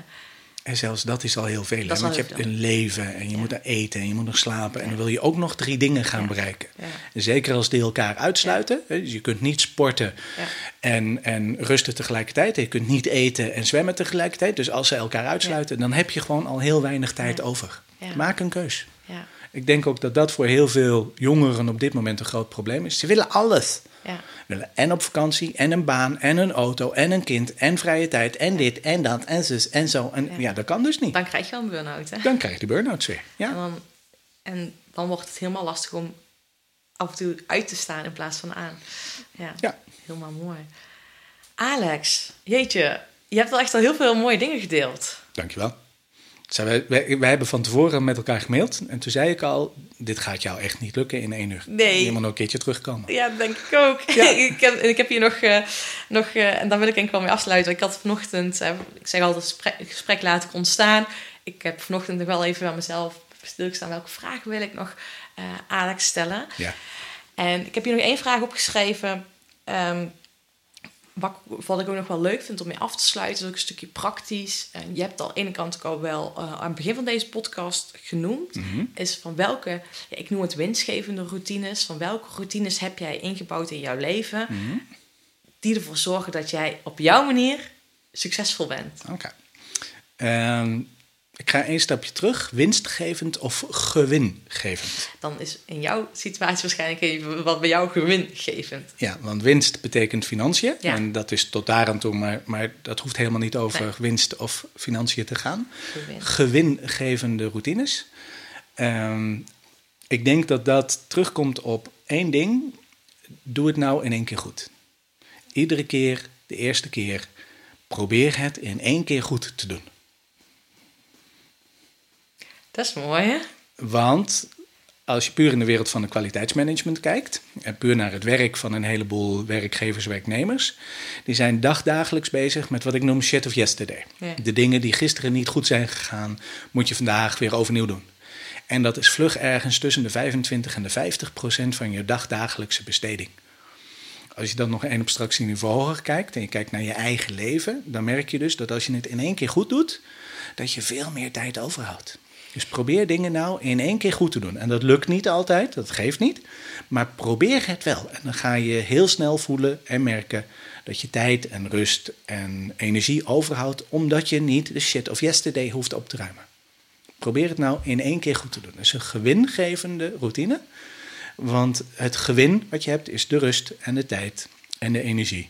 Speaker 3: En zelfs dat is al heel veel. hè? Want je hebt een leven en je
Speaker 1: Ja.
Speaker 3: moet er eten en je moet nog slapen. En dan wil je ook nog drie dingen gaan
Speaker 1: Ja.
Speaker 3: bereiken. Zeker als die elkaar uitsluiten. Dus je kunt niet sporten en, en rusten tegelijkertijd. Je kunt niet eten en zwemmen tegelijkertijd. Dus als ze elkaar uitsluiten, dan heb je gewoon al heel weinig tijd over. Maak een keus. Ik denk ook dat dat voor heel veel jongeren op dit moment een groot probleem is. Ze willen alles.
Speaker 1: ja,
Speaker 3: Ze willen en op vakantie, en een baan, en een auto, en een kind, en vrije tijd, en dit, en dat, en zus, en zo. En
Speaker 1: Ja.
Speaker 3: ja, dat kan dus niet.
Speaker 1: dan krijg je wel een burn-out. Hè?
Speaker 3: Dan krijg je de burn-outs weer.
Speaker 1: En,
Speaker 3: Ja,
Speaker 1: dan, en dan wordt het helemaal lastig om af en toe uit te staan in plaats van aan. Ja,
Speaker 3: Ja.
Speaker 1: helemaal mooi. Alex, jeetje, je hebt wel echt al heel veel mooie dingen gedeeld.
Speaker 3: dankjewel. Wij, wij, wij hebben van tevoren met elkaar gemaild. En toen zei ik al, dit gaat jou echt niet lukken in één uur.
Speaker 1: Nee.
Speaker 3: Je moet nog een keertje terugkomen.
Speaker 1: Ja, dat denk ik ook.
Speaker 3: Ja.
Speaker 1: ik, heb, ik heb hier nog, eh, nog eh, en daar wil ik denk ik wel mee afsluiten. Ik had vanochtend, eh, ik zeg altijd, gesprek, gesprek laat ik ontstaan. Ik heb vanochtend nog wel even bij mezelf stilgestaan. Welke vragen wil ik nog Alex stellen?
Speaker 3: Ja.
Speaker 1: En ik heb hier nog één vraag opgeschreven. ehm, wat, wat ik ook nog wel leuk vind om mee af te sluiten, is ook een stukje praktisch. En je hebt al aan de ene kant ook al wel eh, aan het begin van deze podcast genoemd.
Speaker 3: Mhm.
Speaker 1: Is van welke, ja, ik noem het winstgevende routines. Van welke routines heb jij ingebouwd in jouw leven.
Speaker 3: Mhm.
Speaker 1: Die ervoor zorgen dat jij op jouw manier succesvol bent.
Speaker 3: Oké. Ehm, ik ga één stapje terug. Winstgevend of gewingevend?
Speaker 1: Dan is in jouw situatie waarschijnlijk even wat bij jou gewingevend.
Speaker 3: Ja, want winst betekent financiën.
Speaker 1: Ja.
Speaker 3: En dat is tot daar aan toe, maar, maar dat hoeft helemaal niet over
Speaker 1: Nee.
Speaker 3: winst of financiën te gaan.
Speaker 1: Gewin.
Speaker 3: Gewingevende routines. Ehm, ik denk dat dat terugkomt op één ding. Doe het nou in één keer goed. Iedere keer, de eerste keer, probeer het in één keer goed te doen.
Speaker 1: Dat is mooi, hè?
Speaker 3: Want als je puur in de wereld van het kwaliteitsmanagement kijkt, en puur naar het werk van een heleboel werkgevers, werknemers, die zijn dagdagelijks bezig met wat ik noem shit of yesterday.
Speaker 1: Ja.
Speaker 3: De dingen die gisteren niet goed zijn gegaan, moet je vandaag weer overnieuw doen. En dat is vlug ergens tussen de 25 en de 50 procent van je dagdagelijkse besteding. Als je dan nog één abstractieniveau hoger kijkt en je kijkt naar je eigen leven, dan merk je dus dat als je het in één keer goed doet, dat je veel meer tijd overhoudt. Dus probeer dingen nou in één keer goed te doen. En dat lukt niet altijd, dat geeft niet. Maar probeer het wel. En dan ga je heel snel voelen en merken dat je tijd en rust en energie overhoudt, omdat je niet de shit of yesterday hoeft op te ruimen. Probeer het nou in één keer goed te doen. Dat is een gewingevende routine. Want het gewin wat je hebt is de rust en de tijd en de energie.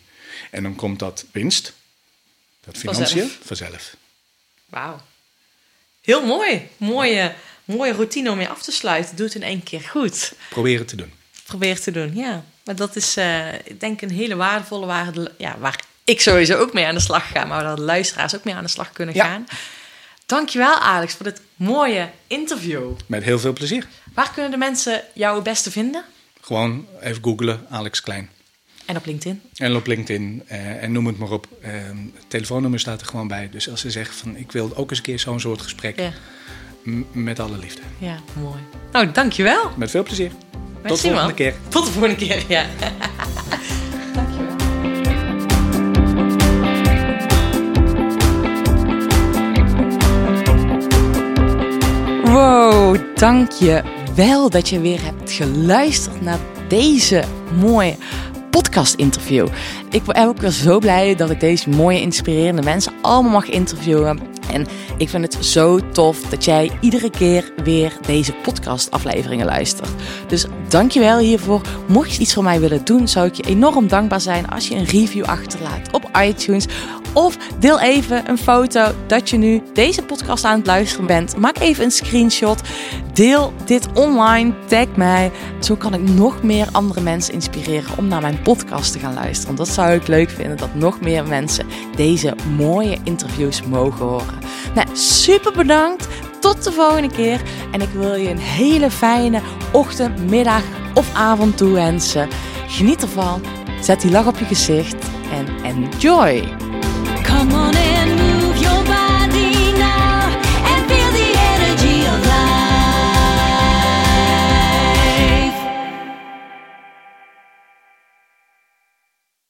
Speaker 3: En dan komt dat winst, dat financiën,
Speaker 1: Vanzelf.
Speaker 3: vanzelf.
Speaker 1: Wauw. Heel mooi. Mooie, mooie routine om je af te sluiten. Doe het in één keer goed.
Speaker 3: Probeer het te doen.
Speaker 1: Probeer te doen, ja. Maar dat is, eh, ik denk, een hele waardevolle... Waar, ja, waar ik sowieso ook mee aan de slag ga... maar waar de luisteraars ook mee aan de slag kunnen
Speaker 3: Ja.
Speaker 1: gaan. Dankjewel, Alex, voor dit mooie interview.
Speaker 3: Met heel veel plezier.
Speaker 1: Waar kunnen de mensen jou het beste vinden?
Speaker 3: Gewoon even googlen, Alex Klein.
Speaker 1: En op LinkedIn.
Speaker 3: En op LinkedIn eh, en noem het maar op. Het telefoonnummer staat er gewoon bij. Dus als ze zeggen van ik wil ook eens een keer zo'n soort gesprek.
Speaker 1: Ja,
Speaker 3: m- met alle liefde.
Speaker 1: ja mooi. Nou, dankjewel.
Speaker 3: Met veel plezier.
Speaker 1: Merci,
Speaker 3: Tot de volgende
Speaker 1: man.
Speaker 3: keer.
Speaker 1: Tot de volgende keer, ja. dankjewel. Wow, dank je wel dat je weer hebt geluisterd naar deze mooie podcast-interview. Ik ben ook weer zo blij dat ik deze mooie, inspirerende mensen allemaal mag interviewen. En ik vind het zo tof dat jij iedere keer weer deze podcast-afleveringen luistert. Dus dankjewel hiervoor. Mocht je iets voor mij willen doen, zou ik je enorm dankbaar zijn als je een review achterlaat op iTunes. Of deel even een foto dat je nu deze podcast aan het luisteren bent. Maak even een screenshot. Deel dit online. Tag mij. Zo kan ik nog meer andere mensen inspireren om naar mijn podcast te gaan luisteren. Dat zou ik leuk vinden dat nog meer mensen deze mooie interviews mogen horen. Nou, super bedankt. Tot de volgende keer. En ik wil je een hele fijne ochtend, middag of avond toewensen. Geniet ervan. Zet die lach op je gezicht en enjoy.
Speaker 2: Come on